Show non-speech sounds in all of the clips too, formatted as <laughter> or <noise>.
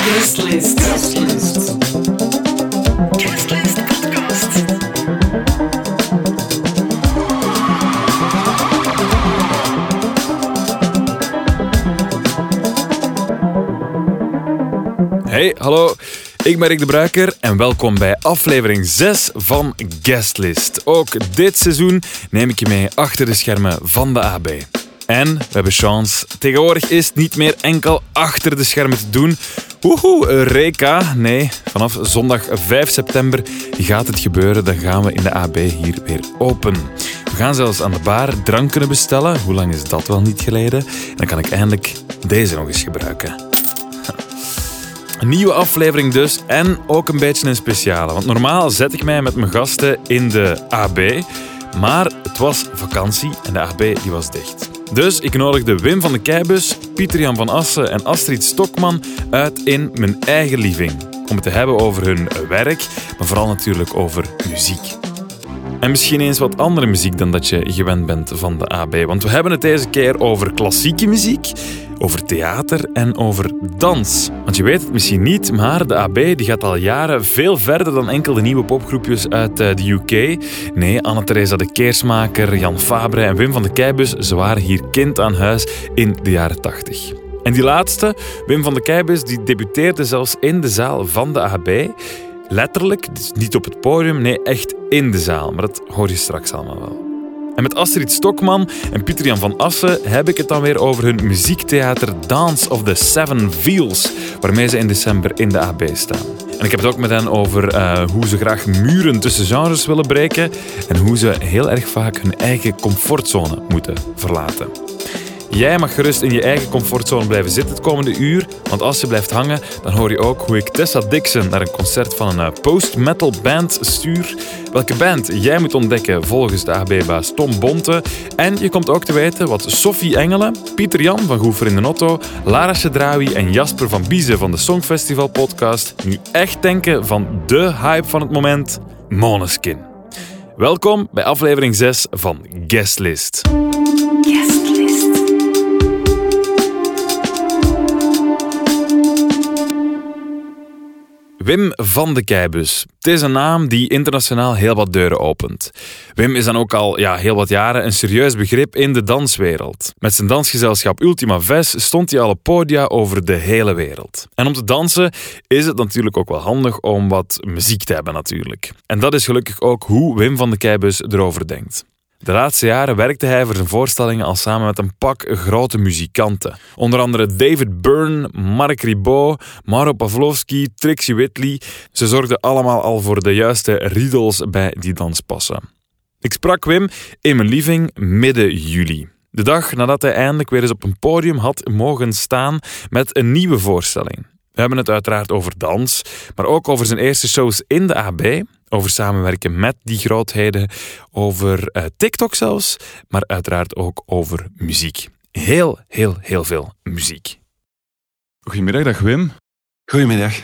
Guestlist. Guestlist. Guestlist podcast. Hey, hallo. Ik ben Rick de Bruiker en welkom bij aflevering 6 van Guestlist. Ook dit seizoen neem ik je mee achter de schermen van de AB. En we hebben chance. Tegenwoordig is het niet meer enkel achter de schermen te doen. Woehoe, Eureka. Nee, vanaf zondag 5 september gaat het gebeuren. Dan gaan we in de AB hier weer open. We gaan zelfs aan de bar drank kunnen bestellen. Hoe lang is dat wel niet geleden? En dan kan ik eindelijk deze nog eens gebruiken. Een nieuwe aflevering dus en ook een beetje een speciale. Want normaal zet ik mij met mijn gasten in de AB, maar het was vakantie en de AB die was dicht. Dus ik nodigde Wim van de Keibus, Pieter-Jan van Assen en Astrid Stokman uit in mijn eigen living. Om het te hebben over hun werk, maar vooral natuurlijk over muziek. En misschien eens wat andere muziek dan dat je gewend bent van de AB. Want we hebben het deze keer over klassieke muziek, over theater en over dans. Want je weet het misschien niet, maar de AB die gaat al jaren veel verder dan enkel de nieuwe popgroepjes uit eh, de UK. Nee, Anne-Theresa de Keersmaker, Jan Fabre en Wim van de Keibus, ze waren hier kind aan huis in de jaren 80. En die laatste, Wim van de Keibus, die debuteerde zelfs in de zaal van de AB. Letterlijk, dus niet op het podium, nee, echt in de zaal. Maar dat hoor je straks allemaal wel. En met Astrid Stokman en Pieter-Jan van Assen heb ik het dan weer over hun muziektheater Dance of the Seven Veils, waarmee ze in december in de AB staan. En ik heb het ook met hen over eh, hoe ze graag muren tussen genres willen breken en hoe ze heel erg vaak hun eigen comfortzone moeten verlaten. Jij mag gerust in je eigen comfortzone blijven zitten het komende uur, want als je blijft hangen, dan hoor je ook hoe ik Tessa Dixon naar een concert van een eh, post-metal band stuur. Welke band jij moet ontdekken volgens de AB-baas Tom Bonte. En je komt ook te weten wat Sophie Engelen, Pieter Jan van Goefer in de Lara Chedraoui en Jasper van Biezen van de Songfestival podcast nu echt denken van de hype van het moment, Måneskin. Welkom bij aflevering 6 van. Guestlist. Wim van de Keibus. Het is een naam die internationaal heel wat deuren opent. Wim is dan ook al ja, heel wat jaren een serieus begrip in de danswereld. Met zijn dansgezelschap Ultima Ves stond hij al op podia over de hele wereld. En om te dansen is het natuurlijk ook wel handig om wat muziek te hebben natuurlijk. En dat is gelukkig ook hoe Wim van de Keibus erover denkt. De laatste jaren werkte hij voor zijn voorstellingen al samen met een pak grote muzikanten. Onder andere David Byrne, Mark Ribot, Maro Pavlovski, Trixie Whitley. Ze zorgden allemaal al voor de juiste riedels bij die danspassen. Ik sprak Wim in mijn living midden juli. De dag nadat hij eindelijk weer eens op een podium had mogen staan met een nieuwe voorstelling. We hebben het uiteraard over dans, maar ook over zijn eerste shows in de AB, over samenwerken met die grootheden, over eh, TikTok zelfs, maar uiteraard ook over muziek. Heel, heel, heel veel muziek. Goedemiddag, dag Wim. Goedemiddag.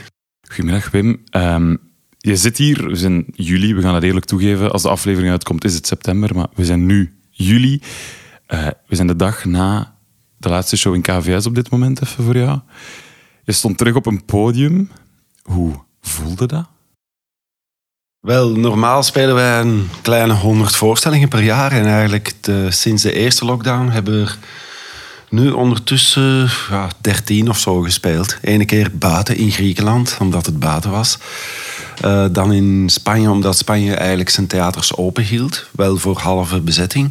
Goedemiddag, Wim. Ehm, je zit hier, we zijn juli, we gaan het eerlijk toegeven. Als de aflevering uitkomt is het september, maar we zijn nu juli. Eh, we zijn de dag na de laatste show in KVS op dit moment even voor jou. Je stond terug op een podium. Hoe voelde dat? Wel, normaal spelen wij een kleine 100 voorstellingen per jaar. En eigenlijk de, sinds de eerste lockdown hebben we er nu ondertussen ja, 13 of zo gespeeld. Ene keer buiten in Griekenland, omdat het buiten was. Eh, dan in Spanje, omdat Spanje eigenlijk zijn theaters open hield. Wel voor halve bezetting.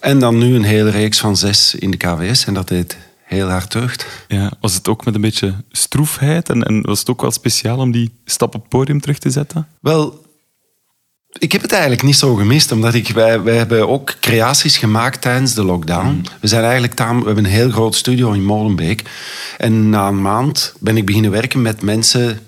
En dan nu een hele reeks van zes in de KWS. En dat deed heel hard deugd. Ja, was het ook met een beetje stroefheid? En, en was het ook wel speciaal om die stap op het podium terug te zetten? Wel, ik heb het eigenlijk niet zo gemist, omdat ik, wij, wij hebben ook creaties gemaakt tijdens de lockdown. We, zijn eigenlijk tam, we hebben een heel groot studio in Molenbeek. En na een maand ben ik beginnen werken met mensen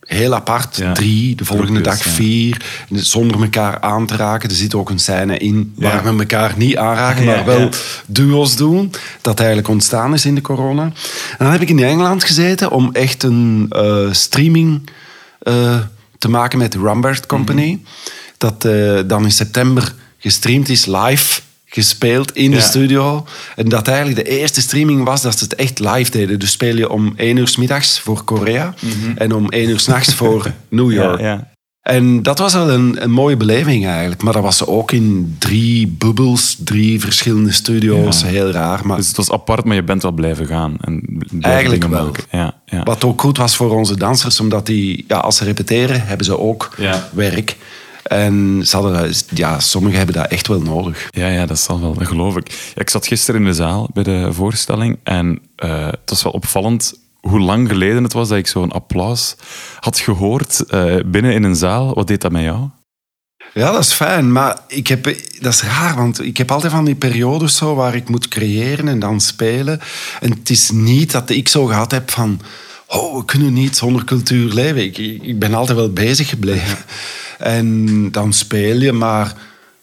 heel apart. Ja. Drie, de volgende Groepjes, dag ja. vier. Zonder elkaar aan te raken. Er zit ook een scène in waar Ja. we elkaar niet aanraken, maar wel duo's doen. Dat eigenlijk ontstaan is in de corona. En dan heb ik in Engeland gezeten om echt een eh, streaming eh, te maken met de Rambert Company. Mhm. Dat eh, dan in september gestreamd is live gespeeld in de studio. En dat eigenlijk de eerste streaming was dat ze het echt live deden. Dus speel je om één uur 's middags voor Korea en om één uur 's nachts voor <laughs> New York. Ja, ja. En dat was wel een, een mooie beleving eigenlijk. Maar dat was ook in drie bubbels, drie verschillende studio's. Ja. Heel raar. Maar Dus het was apart, maar je bent wel blijven gaan. En blijven Eigenlijk wel. maken. Ja, ja. Wat ook goed was voor onze dansers, omdat die, ja, als ze repeteren, hebben ze ook werk. En ze hadden, dat- ja, sommigen hebben dat echt wel nodig. Ja, ja, dat zal wel, dat geloof ik. Ik zat gisteren in de zaal bij de voorstelling en eh, het was wel opvallend hoe lang geleden het was dat ik zo'n applaus had gehoord eh, binnen in een zaal. Wat deed dat met jou? Ja, dat is fijn. Maar ik heb, dat is raar, want ik heb altijd van die periodes zo waar ik moet creëren en dan spelen. En het is niet dat ik zo gehad heb van... Oh, we kunnen niet zonder cultuur leven. Ik, ik ben altijd wel bezig gebleven. En dan speel je, maar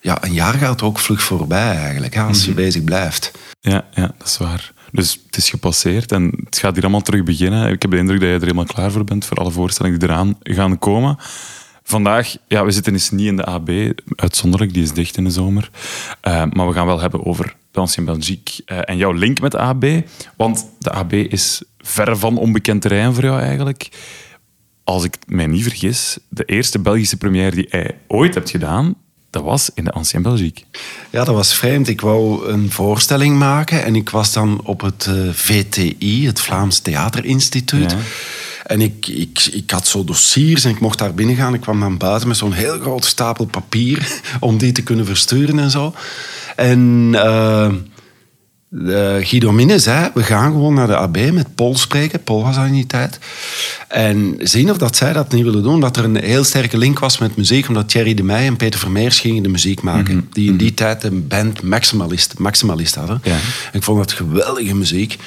ja, een jaar gaat ook vlug voorbij eigenlijk, hè, als je bezig blijft. Ja, ja, dat is waar. Dus het is gepasseerd en het gaat hier allemaal terug beginnen. Ik heb de indruk dat je er helemaal klaar voor bent voor alle voorstellingen die eraan gaan komen. Vandaag, ja, we zitten eens niet in de AB, uitzonderlijk, die is dicht in de zomer. Eh, maar we gaan wel hebben over de Ancien Belgique eh, en jouw link met de AB. Want de AB is verre van onbekend terrein voor jou eigenlijk. Als ik mij niet vergis, de eerste Belgische première die jij ooit hebt gedaan, dat was in de Ancien Belgique. Ja, dat was vreemd. Ik wou een voorstelling maken en ik was dan op het eh, VTI, het Vlaams Theaterinstituut. Ja. En ik, ik, ik had zo dossiers en ik mocht daar binnen gaan. Ik kwam dan buiten met zo'n heel grote stapel papier <laughs> om die te kunnen versturen en zo. En eh, eh, Guido zei, we gaan gewoon naar de AB met Paul spreken. Paul was in die tijd. En zien of dat zij dat niet willen doen. Dat er een heel sterke link was met muziek. Omdat Thierry de Meij en Peter Vermeers gingen de muziek maken. Die in die tijd een band Maximalist, Maximalist hadden. Ja. Ik vond dat geweldige muziek.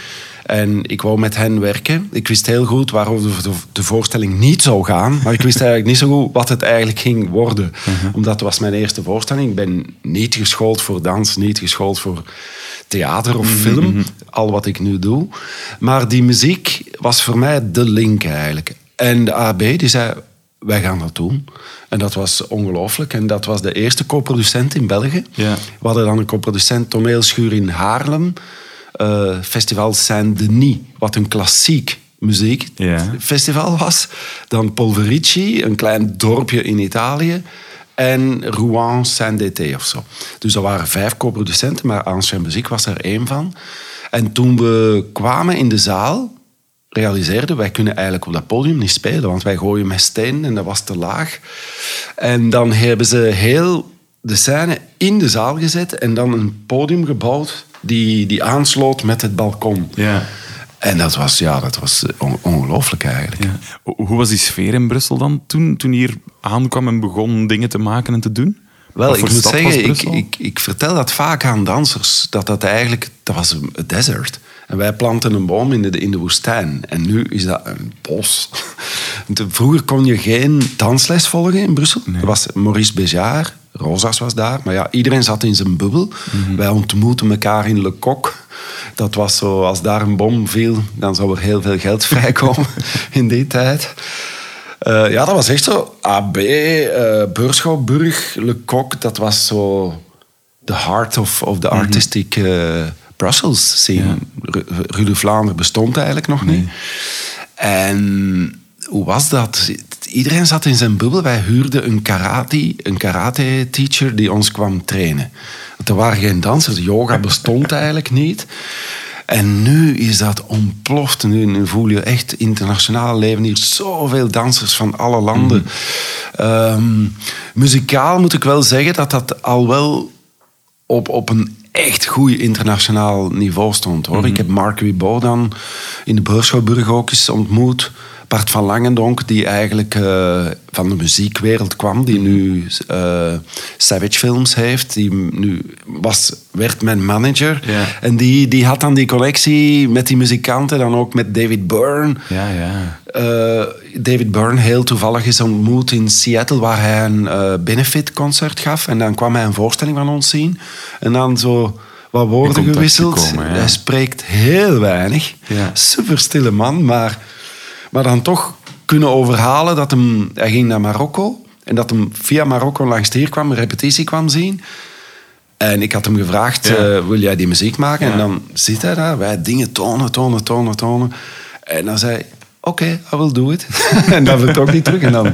En ik wou met hen werken. Ik wist heel goed waarover de, de voorstelling niet zou gaan. Maar ik wist eigenlijk niet zo goed wat het eigenlijk ging worden. Omdat het was mijn eerste voorstelling. Ik ben niet geschoold voor dans, niet geschoold voor theater of film. Al wat ik nu doe. Maar die muziek was voor mij de link eigenlijk. En de AB die zei, wij gaan dat doen. En dat was ongelooflijk. En dat was de eerste co-producent in België. Ja. We hadden dan een co-producent toneelschuur in Haarlem. Eh, Festival Saint-Denis, wat een klassiek muziekfestival was. Dan Polverici, een klein dorpje in Italië. En Rouen Saint-Dété of zo. Dus dat waren vijf co-producenten, maar Ancien Muziek was er één van. En toen we kwamen in de zaal, realiseerden wij kunnen eigenlijk op dat podium niet spelen, want wij gooien met stenen en dat was te laag. En dan hebben ze heel de scène in de zaal gezet en dan een podium gebouwd die, die aansloot met het balkon. Ja. En dat was, ja, dat was on- ongelooflijk eigenlijk. Ja. Ho- Hoe was die sfeer in Brussel dan toen, toen je hier aankwam en begon dingen te maken en te doen? Wel, ik moet zeggen, ik, ik, ik vertel dat vaak aan dansers. Dat dat eigenlijk, dat was een desert. En wij planten een boom in de, in de woestijn. En nu is dat een bos. <laughs> Vroeger kon je geen dansles volgen in Brussel. Er was Maurice Béjart, Rosas was daar. Maar ja, iedereen zat in zijn bubbel. Mhm. Wij ontmoetten elkaar in Le Coq. Dat was zo, als daar een bom viel, dan zou er heel veel geld <laughs> vrijkomen in die tijd. Eh, ja, dat was echt zo. AB, eh Beurschouwburg, Le Coq, dat was zo the heart of, of the artistic eh, Brussels scene. Ru- Rue de Vlaanderen bestond eigenlijk nog niet. En hoe was dat? Iedereen zat in zijn bubbel. Wij huurden een karate, een karate teacher die ons kwam trainen. Want er waren geen dansers. Yoga bestond eigenlijk niet. En nu is dat ontploft. Nu, nu voel je echt internationaal leven hier zoveel dansers van alle landen. Ehm, muzikaal moet ik wel zeggen dat dat al wel op, op een echt goed internationaal niveau stond. Hoor. Ik heb Mark Ribot dan in de Beurschouwburg ook eens ontmoet. Bart van Langendonk, die eigenlijk eh, van de muziekwereld kwam, die nu eh, Savage Films heeft. Die nu was, werd mijn manager. Ja. En die, die had dan die connectie met die muzikanten, dan ook met David Byrne. Ja, ja. Eh, David Byrne heel toevallig is ontmoet in Seattle, waar hij een benefit-concert gaf. En dan kwam hij een voorstelling van ons zien. En dan zo wat woorden gewisseld. ja. Hij spreekt heel weinig. Ja. Super stille man, maar, maar dan toch kunnen overhalen dat hem... Hij ging naar Marokko en dat hem via Marokko langs hier kwam, een repetitie kwam zien. En ik had hem gevraagd, Ja. eh, wil jij die muziek maken? Ja. En dan zit hij daar, wij dingen tonen, tonen, tonen, tonen. En dan zei hij, oké, I will do it. <laughs> en dan vertrok hij terug en dan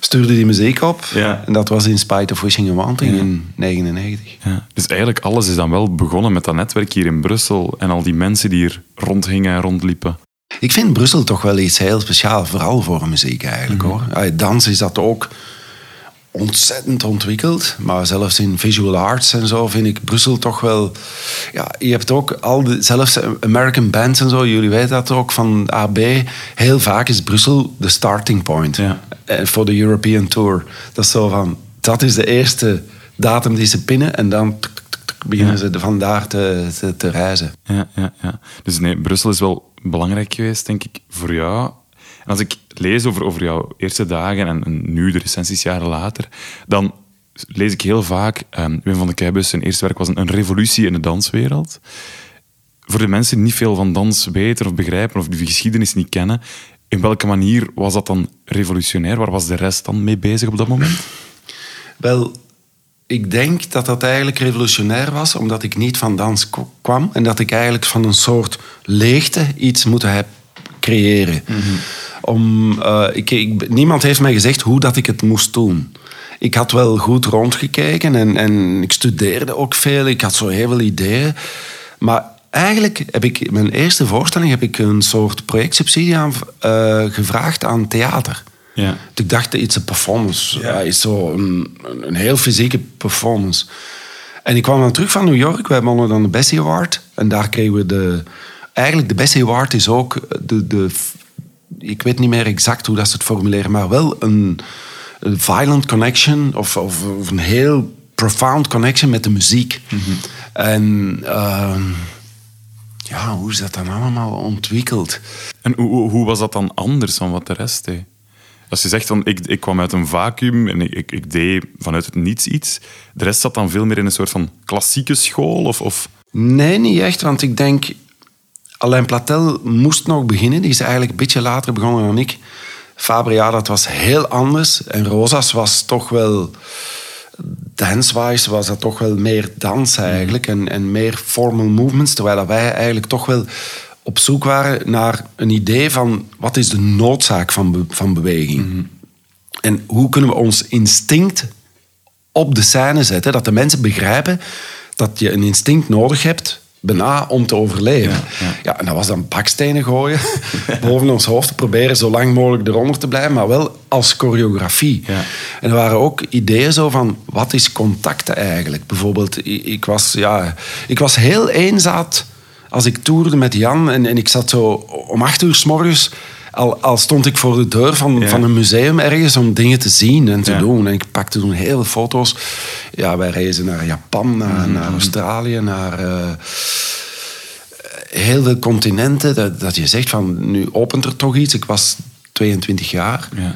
stuurde hij muziek op. Ja. En dat was In Spite of Wishing and Wanting in 99. Ja. Dus eigenlijk alles is dan wel begonnen met dat netwerk hier in Brussel en al die mensen die hier rondhingen en rondliepen. Ik vind Brussel toch wel iets heel speciaals, vooral voor muziek eigenlijk Mhm. hoor. Dans is dat ook ontzettend ontwikkeld, maar zelfs in visual arts en zo vind ik Brussel toch wel. Ja, je hebt ook al de, zelfs American bands en zo, jullie weten dat ook van AB. Heel vaak is Brussel de starting point Ja. eh, voor de European Tour. Dat is zo van, dat is de eerste datum die ze pinnen en dan tuk, tuk, tuk, tuk, beginnen ze vandaar te, te, te reizen. Ja, ja, ja. Dus nee, Brussel is wel belangrijk geweest, denk ik, voor jou. En als ik lees over, over jouw eerste dagen en, nu de recensies jaren later, dan lees ik heel vaak... ehm Wim van de Keibus, zijn eerste werk was een, een revolutie in de danswereld. Voor de mensen die niet veel van dans weten of begrijpen of die geschiedenis niet kennen, in welke manier was dat dan revolutionair? Waar was de rest dan mee bezig op dat moment? Wel, ik denk dat dat eigenlijk revolutionair was, omdat ik niet van dans kwam en dat ik eigenlijk van een soort leegte iets moet hebben creëren. Om, eh, ik, ik, niemand heeft mij gezegd hoe dat ik het moest doen. Ik had wel goed rondgekeken en, en ik studeerde ook veel. Ik had zo heel veel ideeën. Maar eigenlijk heb ik mijn eerste voorstelling heb ik een soort projectsubsidie aan, eh, gevraagd aan theater. Ja. Ik dacht, iets een performance. Ja. is zo een, een, heel fysieke performance. En ik kwam dan terug van New York. Wij wonnen dan de Bessie Award. En daar kregen we de... Eigenlijk, de Bessie Award is ook de... de ik weet niet meer exact hoe dat ze het formuleren, maar wel een, een violent connection of, of, of een heel profound connection met de muziek. En ehm, ja, hoe is dat dan allemaal ontwikkeld? En hoe, hoe- hoe was dat dan anders dan wat de rest deed? Als je zegt van ik, ik kwam uit een vacuüm en ik, ik, deed vanuit het niets iets, de rest zat dan veel meer in een soort van klassieke school? Of, of... Nee, niet echt, want ik denk... Alain Platel moest nog beginnen. Die is eigenlijk een beetje later begonnen dan ik. Fabria, dat was heel anders. En Rosas was toch wel... Dance-wise was dat toch wel meer dans eigenlijk. En, en meer formal movements. Terwijl wij eigenlijk toch wel op zoek waren naar een idee van... Wat is de noodzaak van, be- van beweging? En hoe kunnen we ons instinct op de scène zetten, dat de mensen begrijpen dat je een instinct nodig hebt bijna om te overleven. Ja, en dat was dan bakstenen gooien <laughs> boven ons hoofd, te proberen zo lang mogelijk eronder te blijven, maar wel als choreografie. Ja. En er waren ook ideeën zo van, wat is contact eigenlijk? Bijvoorbeeld, ik, ik was, ja, ik was heel eenzaad als ik toerde met Jan en, en ik zat zo om acht uur s morgens al, al stond ik voor de deur van, Ja. van een museum ergens om dingen te zien en te Ja. doen. En ik pakte toen heel veel foto's. Ja, wij reizen naar Japan, naar, naar Australië, naar eh, heel veel continenten. Dat, dat je zegt van, nu opent er toch iets. Ik was 22 jaar. Ja.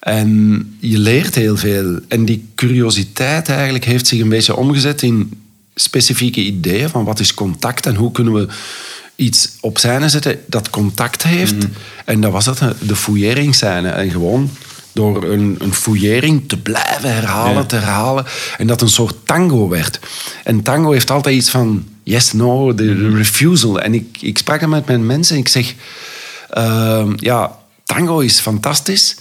En je leert heel veel. En die curiositeit eigenlijk heeft zich een beetje omgezet in specifieke ideeën van wat is contact en hoe kunnen we iets op scène zetten dat contact heeft. En dat was dat, de fouilleringsscène. En gewoon door een, een fouillering te blijven herhalen, Ja. te herhalen. En dat een soort tango werd. En tango heeft altijd iets van yes, no, de de refusal. En ik, ik sprak met mijn mensen en ik zeg... ehm, ja, tango is fantastisch...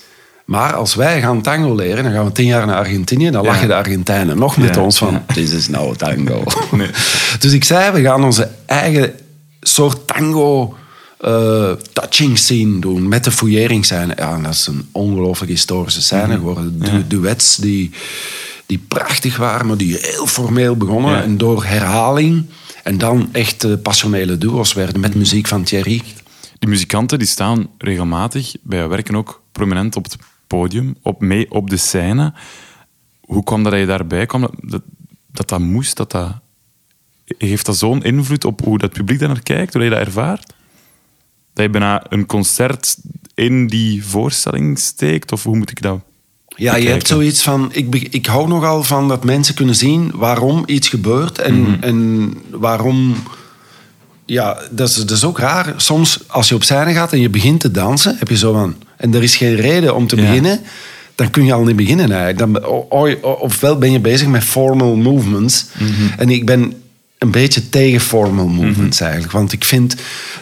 Maar als wij gaan tango leren, dan gaan we tien jaar naar Argentinië. Dan Ja. lachen de Argentijnen nog met Ja, ons van... ja. This is no tango. <laughs> Nee. <laughs> Dus ik zei, we gaan onze eigen soort tango eh, touching scene doen. Met de fouilleringsscène. Ja, en dat is een ongelooflijk historische scène geworden. Du- Duets die, die prachtig waren, maar die heel formeel begonnen. Ja. En door herhaling... En dan echt eh, passionele duo's werden met muziek van Thierry. Die muzikanten die staan regelmatig bij werken ook prominent op het podium, op, mee op de scène. Hoe kwam dat je daarbij kwam? Dat dat, dat, dat moest, dat dat... Heeft dat zo'n invloed op hoe dat publiek daar naar kijkt, hoe je dat ervaart? Dat je bijna een concert in die voorstelling steekt? Of hoe moet ik dat Ja, je hebt zoiets van... Ik, ik hou nogal van dat mensen kunnen zien waarom iets gebeurt en, en waarom... Ja, dat is, dat is ook raar. Soms, als je op scène gaat en je begint te dansen, heb je zo van... En er is geen reden om te Ja. beginnen. dan kun je al niet beginnen eigenlijk. Dan, ofwel ben je bezig met formal movements. En ik ben een beetje tegen formal movements eigenlijk. Want ik vind,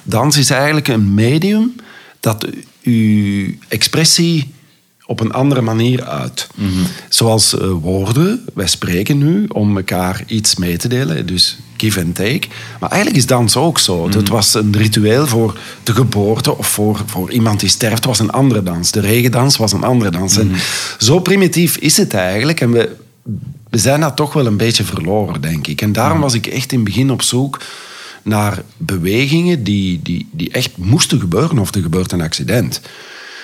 dans is eigenlijk een medium dat uw expressie op een andere manier uit. Zoals eh, woorden, wij spreken nu om elkaar iets mee te delen, dus give and take. Maar eigenlijk is dans ook zo. Het was een ritueel voor de geboorte of voor, voor iemand die sterft, was een andere dans. De regendans was een andere dans. En zo primitief is het eigenlijk. En we, we zijn dat toch wel een beetje verloren, denk ik. En daarom was ik echt in het begin op zoek naar bewegingen die, die, die echt moesten gebeuren of er gebeurt een accident.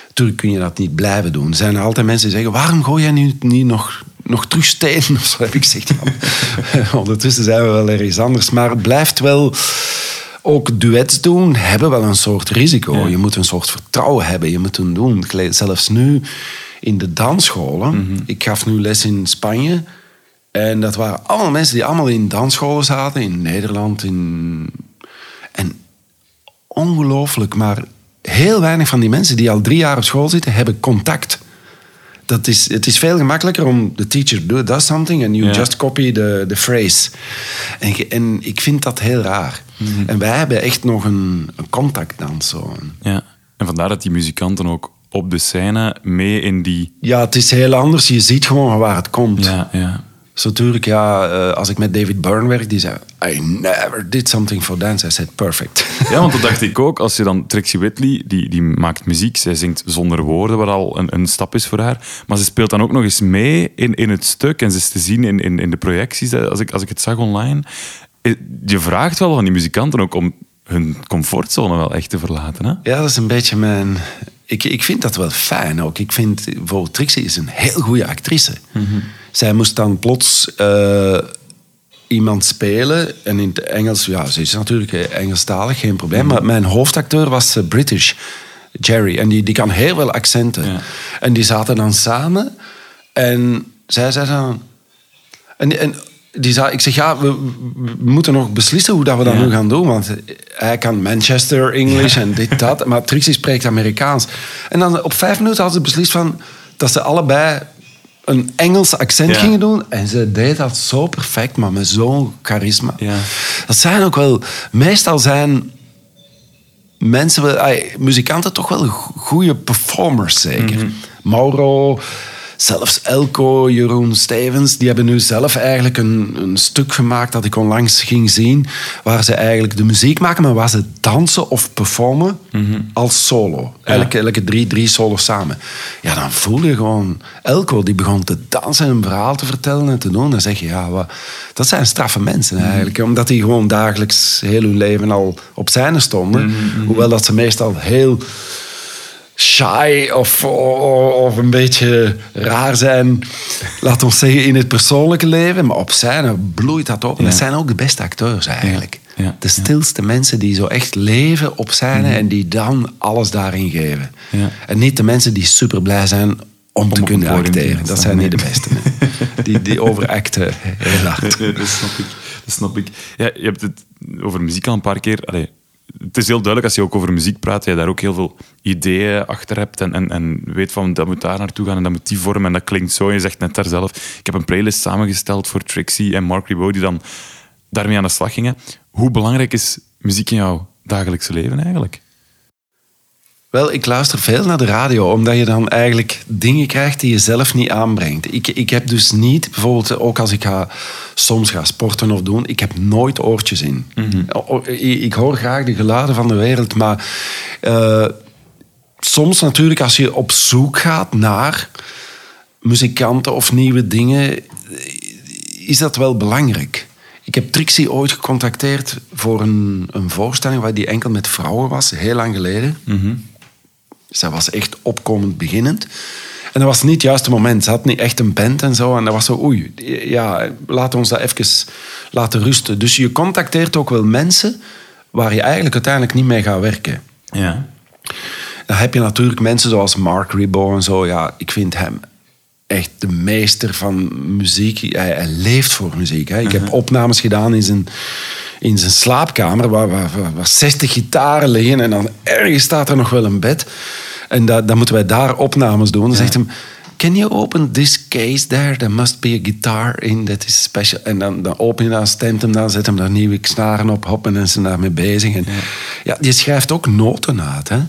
Natuurlijk kun je dat niet blijven doen. Er zijn altijd mensen die zeggen, waarom gooi jij nu niet nog, nog terug stenen? Of zo heb ik gezegd. Ja, <laughs> ondertussen zijn we wel ergens anders. Maar het blijft wel... Ook duets doen hebben wel een soort risico. Je moet een soort vertrouwen hebben. Je moet het doen. Zelfs nu in de dansscholen. Ik gaf nu les in Spanje. En dat waren allemaal mensen die allemaal in dansscholen zaten. In Nederland. In... En ongelooflijk, maar heel weinig van die mensen die al drie jaar op school zitten, hebben contact. Dat is, het is veel gemakkelijker om de teacher do, does something and you Ja. just copy the, the phrase. En, ik- en ik vind dat heel raar. En wij hebben echt nog een, een contact dan zo. Ja. En vandaar dat die muzikanten ook op de scène mee in die... Ja, het is heel anders. Je ziet gewoon waar het komt. Ja, ja. Zo natuurlijk, ja, eh, als ik met David Byrne werk, die zei, I never did something for dance. I said, perfect. <laughs> Ja, want dat dacht ik ook. Als je dan Trixie Whitley, die, die maakt muziek, zij zingt zonder woorden, wat al een, een stap is voor haar. Maar ze speelt dan ook nog eens mee in, in het stuk en ze is te zien in, in, in de projecties, als ik, als ik het zag online. Eh, Je vraagt wel aan die muzikanten ook om hun comfortzone wel echt te verlaten. Hè? Ja, dat is een beetje mijn... Ik, ik vind dat wel fijn ook. Ik vind, bijvoorbeeld Trixie is een heel goede actrice. Zij moest dan plots eh, iemand spelen. En in het Engels, ja, ze is natuurlijk eh, Engelstalig, geen probleem. Maar mijn hoofdacteur was eh, British, Jerry. En die, die kan heel veel accenten. Ja. En die zaten dan samen. En zij zei dan... En, en die zei, ik zeg, ja, we, we moeten nog beslissen hoe dat we dat Ja. nu gaan doen. Want hij kan Manchester English en dit, dat. Maar Trixie spreekt Amerikaans. En dan op vijf minuten hadden ze beslist van, dat ze allebei een Engels accent Ja. gingen doen. En ze deed dat zo perfect, maar met zo'n charisma. Ja. Dat zijn ook wel... Meestal zijn mensen, muzikanten toch wel goede performers zeker. Mhm. Mauro, zelfs Elko, Jeroen Stevens, die hebben nu zelf eigenlijk een, een stuk gemaakt dat ik onlangs ging zien, waar ze eigenlijk de muziek maken, maar waar ze dansen of performen Mhm. als solo. Elke, elke drie, drie solos samen. Ja, dan voel je gewoon... Elko, die begon te dansen en een verhaal te vertellen en te doen. Dan zeg je, ja, wat, dat zijn straffe mensen eigenlijk. Omdat die gewoon dagelijks heel hun leven al op zijne stonden. Hoewel dat ze meestal heel shy of, of een beetje raar zijn, laten we zeggen, in het persoonlijke leven. Maar op scène bloeit dat op. En dat zijn ook de beste acteurs eigenlijk. Ja, De stilste mensen die zo echt leven op scène en die dan alles daarin geven. En niet de mensen die super blij zijn om, te kunnen acteren. Dat zijn niet de beste. <laughs> nee. Die, die overacten heel hard. <laughs> Dat snap ik. Dat snap ik. Ja, je hebt het over muziek al een paar keer. Allee, het is heel duidelijk als je ook over muziek praat, dat je daar ook heel veel ideeën achter hebt en, en, en weet van dat moet daar naartoe gaan en dat moet die vorm en dat klinkt zo. En je zegt net daar zelf, ik heb een playlist samengesteld voor Trixie en Mark Ribot die dan daarmee aan de slag gingen. Hoe belangrijk is muziek in jouw dagelijkse leven eigenlijk? Wel, ik luister veel naar de radio, omdat je dan eigenlijk dingen krijgt die je zelf niet aanbrengt. Ik, ik heb dus niet, bijvoorbeeld ook als ik ga, soms ga sporten of doen, ik heb nooit oortjes in. O- Ik, ik hoor graag de geluiden van de wereld, maar eh, soms natuurlijk als je op zoek gaat naar muzikanten of nieuwe dingen, is dat wel belangrijk. Ik heb Trixie ooit gecontacteerd voor een, een voorstelling waar die enkel met vrouwen was, heel lang geleden. Zij was echt opkomend beginnend. En dat was niet het juiste moment. Ze had niet echt een band en zo. En dat was zo, oei, ja, laten we ons dat even laten rusten. Dus je contacteert ook wel mensen waar je eigenlijk uiteindelijk niet mee gaat werken. Ja. Dan heb je natuurlijk mensen zoals Mark Ribot en zo. Ja, ik vind hem echt de meester van muziek. Hij, hij leeft voor muziek. Hè. Ik heb opnames gedaan in zijn, in zijn slaapkamer... Waar, waar, waar, waar 60 gitaren liggen en dan ergens staat er nog wel een bed. En dat, dan moeten wij daar opnames doen. Dan zegt hem... Can you open this case there? There must be a guitar in that is special. En dan, dan open je dat, stemt hem dan, zet hem daar nieuwe snaren op, hop, en dan hij daarmee bezig. En, ja. die schrijft ook noten uit. Hè?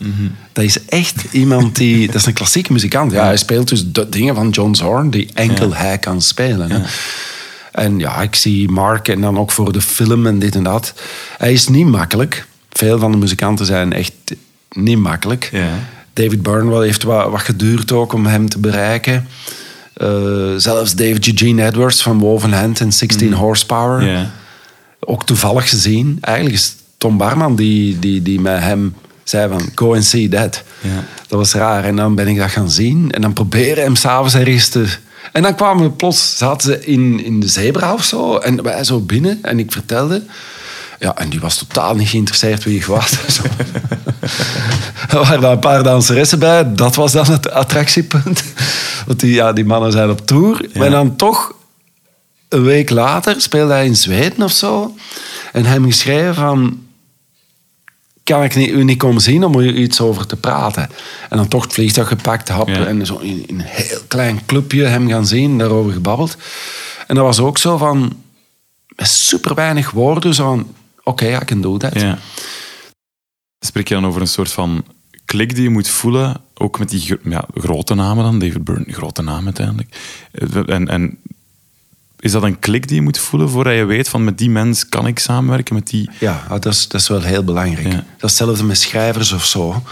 Dat is echt iemand die... <laughs> Dat is een klassieke muzikant. Ja, hij speelt dus de dingen van John Zorn die enkel hij kan spelen. Hè? En ja, ik zie Mark en dan ook voor de film en dit en dat. Hij is niet makkelijk. Veel van de muzikanten zijn echt niet makkelijk. Ja. David Byrne wel heeft wat, wat geduurd ook om hem te bereiken. Eh, zelfs David Eugene Edwards van Woven Hand en 16 Horsepower. Ook toevallig gezien. Eigenlijk is Tom Barman die, die, die met hem zei van go and see that. Ja. Dat was raar. En dan ben ik dat gaan zien. En dan proberen hem s'avonds ergens te... En dan kwamen we plots, zaten ze in, in de zebra of zo. En wij zo binnen. En ik vertelde... Ja, en die was totaal niet geïnteresseerd wie ik was. <laughs> <laughs> Er waren daar een paar danseressen bij. Dat was dan het attractiepunt. Want die, ja, die mannen zijn op tour. Maar dan toch, een week later, speelde hij in Zweden of zo. En hij me geschreven van... Kan ik niet, u niet komen zien om er iets over te praten? En dan toch het vliegtuig gepakt, hap, Ja. en zo in, in een heel klein clubje hem gaan zien, daarover gebabbeld. En dat was ook zo van... Met super weinig woorden, zo van... Oké, I can do that. Ja. Spreek je dan over een soort van klik die je moet voelen, ook met die ja, grote namen dan, David Byrne, grote naam uiteindelijk. Eh, En, en is dat een klik die je moet voelen voordat je weet van met die mens kan ik samenwerken, met die... Ja, ah, dat is, dat is wel heel belangrijk. Ja. Dat is hetzelfde met schrijvers of zo.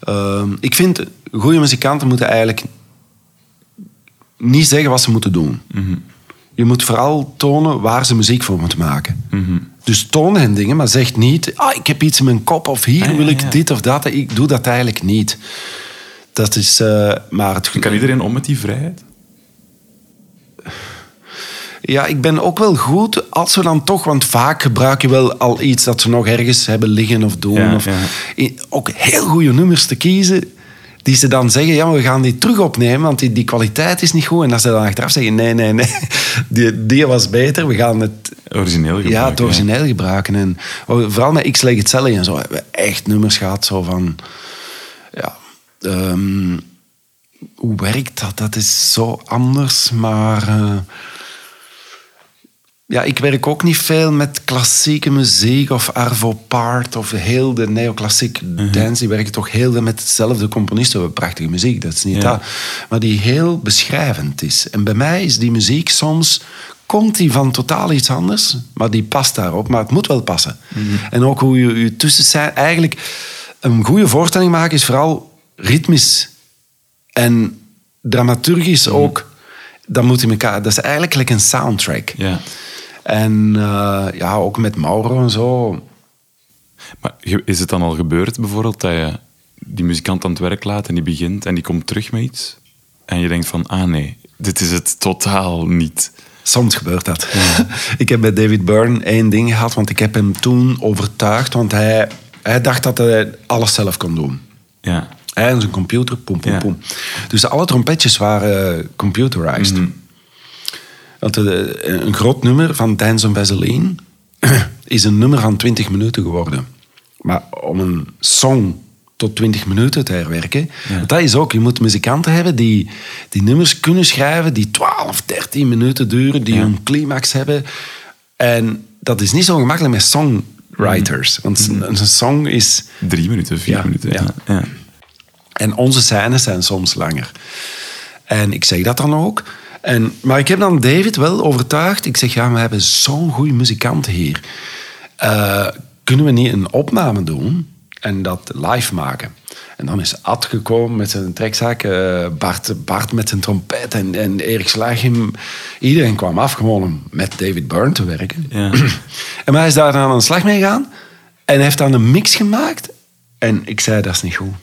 Ehm, ik vind, goede muzikanten moeten eigenlijk niet zeggen wat ze moeten doen. Je moet vooral tonen waar ze muziek voor moeten maken. Dus toon hen dingen, maar zeg niet... Ah, ik heb iets in mijn kop of hier Ah, ja, wil ik ja. dit of dat. Ik doe dat eigenlijk niet. Dat is eh, maar het... Kan iedereen om met die vrijheid? Ja, ik ben ook wel goed als we dan toch, want vaak gebruik je wel al iets dat ze nog ergens hebben liggen of doen. Ja, of ja. ook heel goede nummers te kiezen, die ze dan zeggen, ja, maar we gaan die terug opnemen, want die, die kwaliteit is niet goed. En dat ze dan achteraf zeggen, nee, nee, nee, <laughs> die, die was beter, we gaan het, Origineel gebruiken. ja, het origineel gebruiken. En oh, vooral met X Leg It en zo hebben we echt nummers gehad, zo van, ja, ehm, hoe werkt dat? Dat is zo anders, maar... eh, ja, ik werk ook niet veel met klassieke muziek of Arvo Part of heel de neoclassiek dance. Die werken toch heel veel met hetzelfde componisten. We hebben prachtige muziek, dat is niet Ja. dat. Maar die heel beschrijvend is. En bij mij is die muziek soms... Komt die van totaal iets anders, maar die past daarop. Maar het moet wel passen. En ook hoe je, je tussen zijn... Eigenlijk, een goede voorstelling maken is vooral ritmisch en dramaturgisch ook. Dat moet in elkaar... Dat is eigenlijk like een soundtrack. Ja. En eh, ja, ook met Mauro en zo. Maar is het dan al gebeurd bijvoorbeeld dat je die muzikant aan het werk laat en die begint en die komt terug met iets en je denkt van, ah nee, dit is het totaal niet. Soms gebeurt dat. <laughs> ik heb bij David Byrne één ding gehad, want ik heb hem toen overtuigd, want hij, hij dacht dat hij alles zelf kon doen. Ja. Hij en zijn computer, poem, poem, Ja. poem. Dus alle trompetjes waren computerized. Want eh, een groot nummer van Dance on Vaseline <clears throat> is een nummer van 20 minuten geworden. Maar om een song tot 20 minuten te herwerken, want dat is ook, je moet muzikanten hebben die, die nummers kunnen schrijven die 12, 13 minuten duren, die een climax hebben. En dat is niet zo gemakkelijk met songwriters. Want een, een song is... Drie minuten, vier Ja, minuten. ja. Ja. Ja. En onze scènes zijn soms langer. En ik zeg dat dan ook. En, maar ik heb dan David wel overtuigd. Ik zeg, ja, we hebben zo'n goede muzikant hier. Eh, kunnen we niet een opname doen en dat live maken? En dan is Ad gekomen met zijn trekzak, eh, Bart, Bart met zijn trompet en, en Erik Slagim. Iedereen kwam af gewoon om met David Byrne te werken. Ja. <clears throat> En hij is daar dan aan de slag mee gegaan en heeft dan een mix gemaakt. En ik zei, dat is niet goed.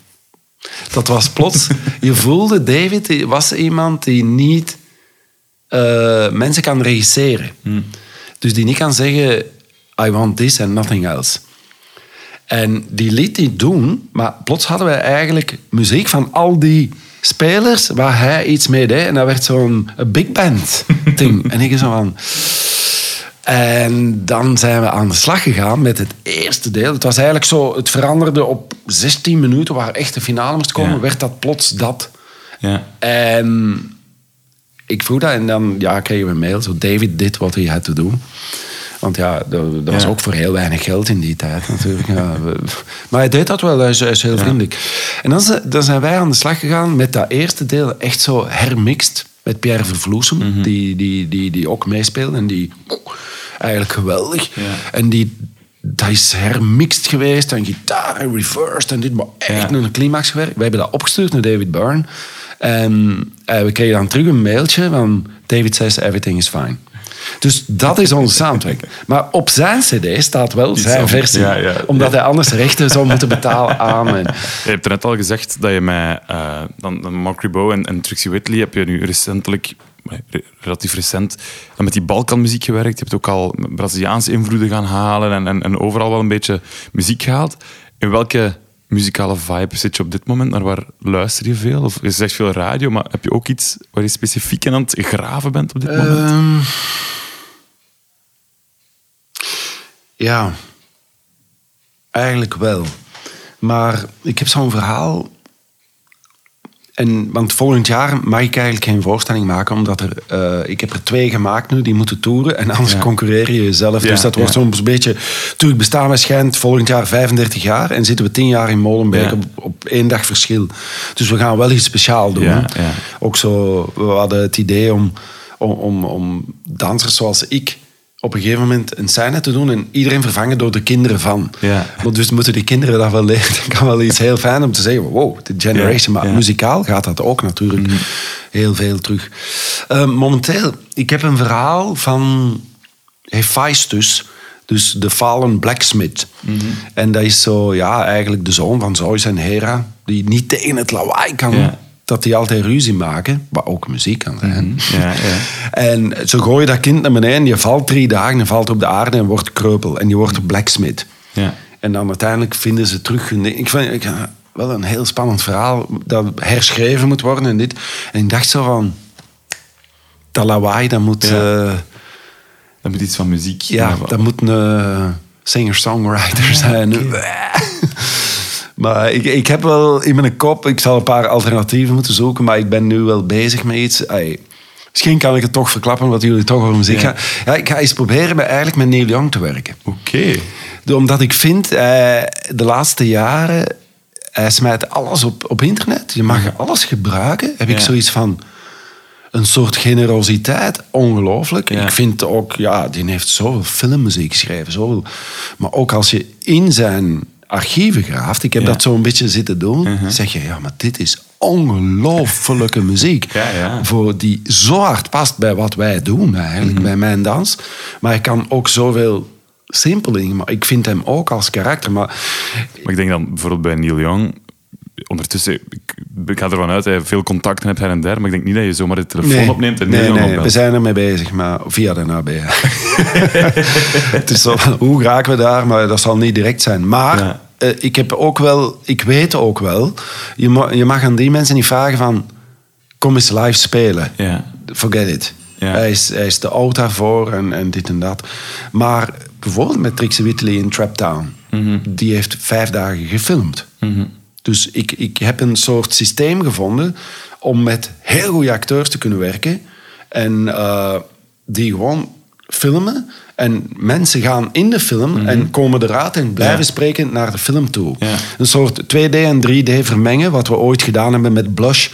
Dat was plots, <laughs> je voelde, David was iemand die niet eh, mensen kan regisseren. Dus die niet kan zeggen, I want this and nothing else. En die liet die doen, maar plots hadden we eigenlijk muziek van al die spelers waar hij iets mee deed. En dat werd zo'n big band <laughs> ding. en ik zo van... En dan zijn we aan de slag gegaan met het eerste deel. Het was eigenlijk zo, het veranderde op 16 minuten, waar echt de finale moest komen, Ja. werd dat plots dat. Ja. En ik vroeg dat en dan ja, kregen we een mail. Zo, David did what he had to do. Want ja, dat, dat was Ja. ook voor heel weinig geld in die tijd natuurlijk. Ja, we- <laughs> maar hij deed dat wel, hij is, hij is heel vriendelijk. En dan, dan zijn wij aan de slag gegaan met dat eerste deel, echt zo hermixed. Met Pierre Vervloesem, Mhm. die, die, die, die ook meespeelde. En die eigenlijk geweldig. En die, dat is hermixed geweest. En gitaar en reversed en dit. Maar echt Ja. een climax gewerkt. We hebben dat opgestuurd naar David Byrne. En eh, we kregen dan terug een mailtje van David says everything is fine. Dus dat is onze soundtrack. Maar op zijn cd staat wel zijn versie. Ja, ja. Omdat hij anders rechten zou moeten betalen <laughs> aan. Je hebt er net al gezegd dat je met eh, dan, Mark Ribot en, en Trixie Whitley heb je nu recentelijk, eh, re- relatief recent, met die Balkanmuziek gewerkt. Je hebt ook al Braziliaanse invloeden gaan halen en, en, en overal wel een beetje muziek gehaald. In welke muzikale vibe zit je op dit moment? Naar waar luister je veel? Of je zegt veel radio, maar heb je ook iets waar je specifiek in aan het graven bent op dit moment? Ehm, ja, eigenlijk wel. Maar ik heb zo'n verhaal. En, want volgend jaar mag ik eigenlijk geen voorstelling maken, omdat er, eh, ik heb er twee gemaakt nu, die moeten toeren. En anders Ja. concurreer je jezelf. Ja, dus dat wordt ja. zo'n beetje... Natuurlijk bestaan wij schijnt volgend jaar 35 jaar en zitten we 10 jaar in Molenbeek op, op één dag verschil. Dus we gaan wel iets speciaals doen. Ook zo, we hadden het idee om, om, om, om dansers zoals ik op een gegeven moment een scène te doen en iedereen vervangen door de kinderen van. Ja. Maar dus moeten die kinderen dat wel leren. <laughs> Dat kan wel iets heel fijn om te zeggen, wow, de generation. Ja, Maar ja. muzikaal gaat dat ook natuurlijk heel veel terug. Eh, momenteel, ik heb een verhaal van Hephaestus, dus de fallen blacksmith. En dat is zo, ja, eigenlijk de zoon van Zeus en Hera, die niet tegen het lawaai kan. Ja. Dat die altijd ruzie maken, wat ook muziek kan zijn. Ja, ja. En ze gooien dat kind naar beneden, je valt drie dagen en valt op de aarde en wordt kreupel. En je wordt een blacksmith. Ja. En dan uiteindelijk vinden ze terug hun ding. Ik vind ik, wel een heel spannend verhaal dat herschreven moet worden en dit. En ik dacht zo van, dat lawaai, dat moet, eh, Dat moet iets van muziek. ja, dat moet een eh, singer-songwriter zijn. <laughs> Maar ik, ik heb wel in mijn kop, ik zal een paar alternatieven moeten zoeken, maar ik ben nu wel bezig met iets. Misschien kan ik het toch verklappen, wat jullie toch over muziek Ja. gaan. Ja, ik ga eens proberen met, eigenlijk met Neil Young te werken. Oké. Omdat ik vind, eh, de laatste jaren, hij smijt alles op, op internet. Je mag alles gebruiken. Heb ik Ja. zoiets van een soort generositeit. Ongelooflijk. Ja. Ik vind ook, ja, die heeft zoveel filmmuziek geschreven. Zoveel. Maar ook als je in zijn archieven graaft, ik heb Ja. dat zo een beetje zitten doen, zeg je, ja, maar dit is ongelofelijke <laughs> muziek. Ja, ja. Voor die zo hard past bij wat wij doen eigenlijk, Mhm. bij mijn dans. Maar hij kan ook zoveel simpeling, maar ik vind hem ook als karakter. Maar Maar ik denk dan bijvoorbeeld bij Neil Young, ondertussen, ik, ik ga ervan uit dat je veel contacten hebt her en der, maar ik denk niet dat je zomaar de telefoon opneemt en nee, nee, we zijn ermee bezig, maar via de AB. <laughs> het is zo, hoe raken we daar? Maar dat zal niet direct zijn. Maar Ja. eh, ik heb ook wel, ik weet ook wel, je, ma- je mag aan die mensen niet vragen van, kom eens live spelen. Ja. Forget it. Ja. Hij, is, hij is te oud daarvoor en, en dit en dat. Maar bijvoorbeeld met Trixie Whitley in Traptown. Mhm. Die heeft vijf dagen gefilmd. Dus ik, ik heb een soort systeem gevonden om met heel goede acteurs te kunnen werken. En eh, die gewoon filmen. En mensen gaan in de film en komen eruit en blijven Mhm. Ja. spreken naar de film toe. Ja. Een soort 2D en 3D vermengen, wat we ooit gedaan hebben met Blush.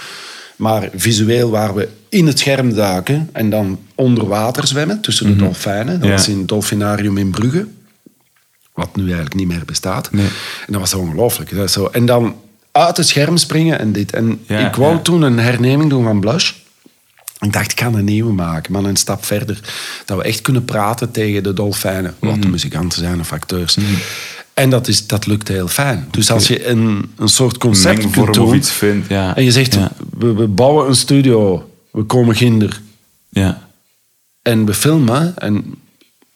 Maar visueel waar we in het scherm duiken en dan onder water zwemmen tussen de dolfijnen. Dat Mhm. Ja. was in het dolfinarium in Brugge. Wat nu eigenlijk niet meer bestaat. Nee. En dat was ongelooflijk. Dat is zo. En dan uit het scherm springen en dit. En Ja, ik wou ja. toen een herneming doen van Blush. Ik dacht, ik ga een nieuwe maken, maar een stap verder. Dat we echt kunnen praten tegen de dolfijnen. Wat Mhm. de muzikanten zijn of acteurs. En dat, is, dat lukt heel fijn. Dus als je een, een soort concept kunt doen... iets vindt, ja. En je zegt, Ja. we, we bouwen een studio. We komen ginder. Ja. En we filmen. En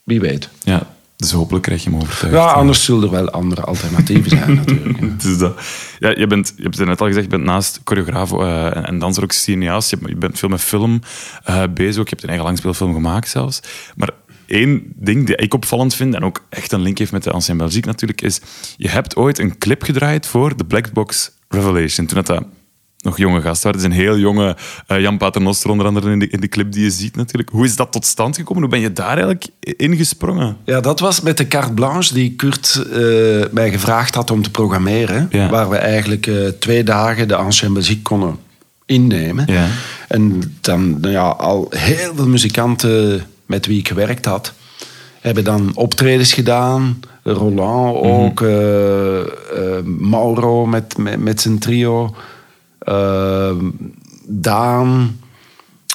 wie weet. ja, dus hopelijk krijg je hem overtuigd. Ja, anders zullen er wel andere alternatieven zijn <laughs> natuurlijk. Is dat. Ja, je, bent, je hebt het net al gezegd, je bent naast choreograaf eh, en, en danser ook cineast. Je, bent veel met film eh, bezig. ook. Je hebt een eigen langspeelfilm gemaakt zelfs. Maar één ding die ik opvallend vind, en ook echt een link heeft met de Ancien Belgique natuurlijk, is je hebt ooit een clip gedraaid voor de Black Box Revelation. Toen dat, dat nog jonge gasten waren. Het is een heel jonge eh, Jan Paternoster onder andere in de, in de clip die je ziet natuurlijk. Hoe is dat tot stand gekomen? Hoe ben je daar eigenlijk ingesprongen? Ja, dat was met de carte blanche die Kurt eh, mij gevraagd had om te programmeren. Ja. Waar we eigenlijk eh, twee dagen de ancien muziek konden innemen. Ja. En dan nou ja, al heel veel muzikanten met wie ik gewerkt had, hebben dan optredens gedaan. Roland ook, eh, Mauro met, met, met zijn trio, Daan,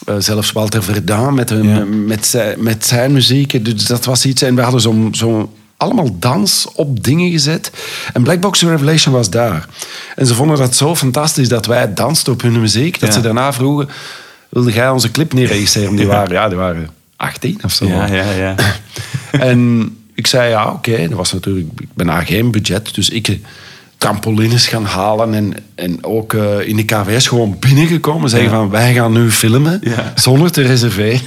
eh, zelfs Walter Verdaan met, Ja. met, zijn, met zijn muziek. Dus dat was iets. En we hadden zo'n zo allemaal dans op dingen gezet. En Black Box Revelation was daar. En ze vonden dat zo fantastisch dat wij dansten op hun muziek. Dat Ja. ze daarna vroegen, wilde jij onze clip niet regisseren? Die waren, ja, die waren 18 of zo. ja, ja. En ik zei, ja, oké. Dat was natuurlijk... Ik ben daar geen budget, dus ik... trampolines gaan halen en, en ook eh, in de KVS gewoon binnengekomen. Zeggen Ja. van, wij gaan nu filmen, Ja. zonder te reserveren.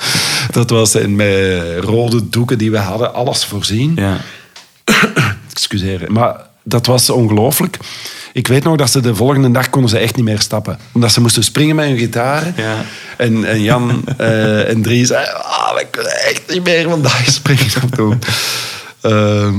<laughs> dat was en met rode doeken die we hadden, alles voorzien. ja. <clears throat> Excuseer. Maar dat was ongelooflijk. Ik weet nog dat ze de volgende dag konden ze echt niet meer stappen. Omdat ze moesten springen met hun gitaar. Ja. En, en Jan <laughs> eh, en Drie zeiden... Ah, we kunnen echt niet meer vandaag springen. Ehm,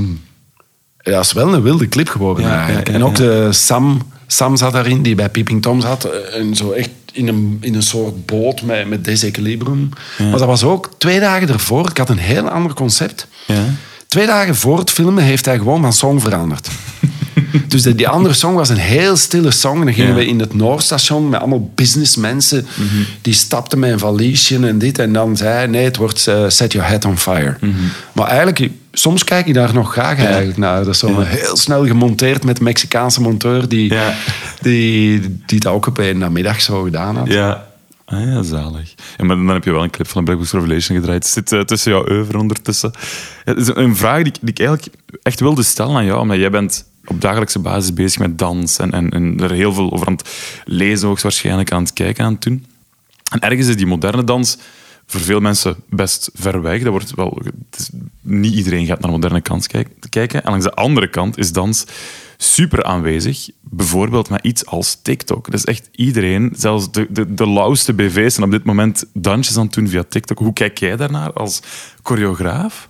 ja, het is wel een wilde clip geworden Ja, eigenlijk. en ook de Sam, Sam zat daarin, die bij Peeping Tom zat. eh, En zo echt in een, in een soort boot met, met desequilibrium. Maar dat was ook twee dagen ervoor. Ik had een heel ander concept. Ja. Twee dagen voor het filmen heeft hij gewoon van song veranderd. <laughs> <laughs> dus de- die andere song was een heel stille song. Dan gingen Ja. we in het Noordstation met allemaal businessmensen. Mhm. Die stapten met een valiesje en dit. En dan zei hij, nee, het wordt eh, Set Your Head on Fire. Mhm. Maar eigenlijk, soms kijk ik daar nog graag eigenlijk naar. Dat is zo heel snel gemonteerd met een Mexicaanse monteur... die, die, die dat ook op een namiddag zo gedaan had. Ja. Ah ja, zalig. Ja, maar dan heb je wel een clip van de Black Box Revelation gedraaid. Het zit eh, tussen jouw oeuvre ondertussen. Ja, Het is een vraag die, ik- die ik eigenlijk echt wilde stellen aan jou, omdat jij bent op dagelijkse basis bezig met dans en, en, en er heel veel over aan het lezen, hoogstwaarschijnlijk aan het kijken aan het doen. En ergens is die moderne dans voor veel mensen best ver weg. Dat wordt wel, is- niet iedereen gaat naar moderne kijk- kijken. En langs de andere kant is dans super aanwezig. Bijvoorbeeld met iets als TikTok. Is echt iedereen, zelfs de, de, de lauwste BV's, zijn op dit moment dansjes aan het doen via TikTok. Hoe kijk jij daarnaar als choreograaf?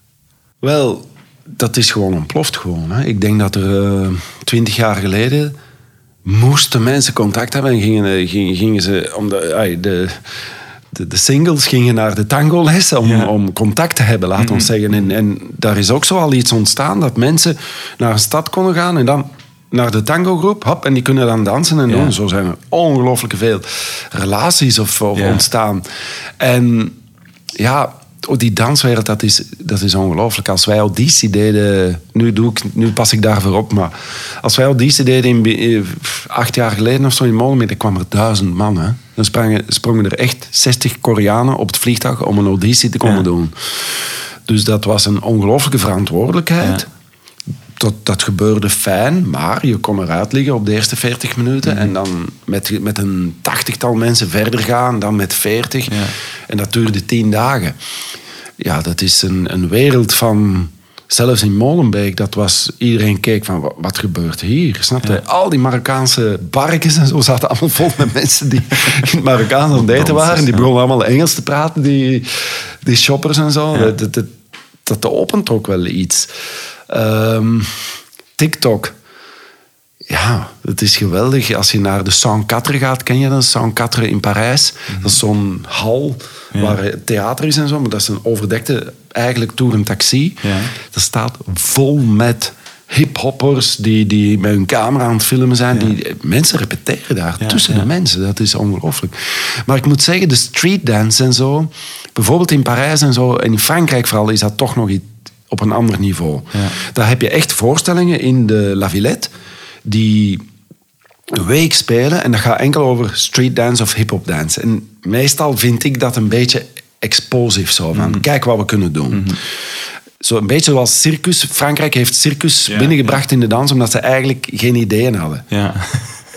Wel, dat is gewoon ontploft gewoon. Hè. Ik denk dat er twintig jaar geleden moesten mensen contact hebben en gingen, eh, gingen, gingen ze om de, ai, de, de, de singles gingen naar de tango-les om, Ja. Mhm. om contact te hebben, laat ons zeggen. En, en daar is ook zo al iets ontstaan dat mensen naar een stad konden gaan en dan naar de tango-groep, hop, en die kunnen dan dansen en Ja. doen. Zo zijn er ongelooflijk veel relaties of, of Ja. ontstaan. En ja, die danswereld, dat is, dat is ongelooflijk. Als wij auditie deden, nu, doe ik, nu pas ik daarvoor op, maar als wij auditie deden in, eh, acht jaar geleden of zo in Molenbeek, dan kwamen er duizend man. Hè. Dan sprongen, sprongen er echt 60 Koreanen op het vliegtuig om een auditie te komen Ja. doen. Dus dat was een ongelooflijke verantwoordelijkheid. Ja. Dat, dat gebeurde fijn, maar je kon eruit liggen op de eerste 40 minuten Mhm. en dan met, met een tachtigtal mensen verder gaan, dan met 40. Ja. En dat duurde tien dagen. Ja, dat is een, een wereld van... Zelfs in Molenbeek, dat was... Iedereen keek van, wat, wat gebeurt hier? Snap je? Al die Marokkaanse barkjes en zo zaten allemaal vol met mensen die <laughs> in het Marokkaans aan het eten waren. Die begonnen allemaal Engels te praten, die, die shoppers en zo. Ja. Dat, dat, dat, opent ook wel iets. Ehm, TikTok. Ja, het is geweldig. Als je naar de Saint-Quatre gaat, ken je dat? Saint-Quatre in Parijs. Dat is zo'n hal Ja. waar theater is en zo. Maar dat is een overdekte, eigenlijk door een taxi. Ja. Dat staat vol met hiphoppers die, die met hun camera aan het filmen zijn. Die, mensen repeteren daar Ja, tussen ja. de mensen. Dat is ongelooflijk. Maar ik moet zeggen, de street dance en zo... Bijvoorbeeld in Parijs en zo, en in Frankrijk vooral, is dat toch nog iets op een ander niveau. Daar heb je echt voorstellingen in de La Villette die een week spelen en dat gaat enkel over street dance of hip-hop dance. En meestal vind ik dat een beetje explosief zo van, Mhm. kijk wat we kunnen doen. Zo een beetje zoals circus. Frankrijk heeft circus Ja, binnengebracht in de dans omdat ze eigenlijk geen ideeën hadden. Ja.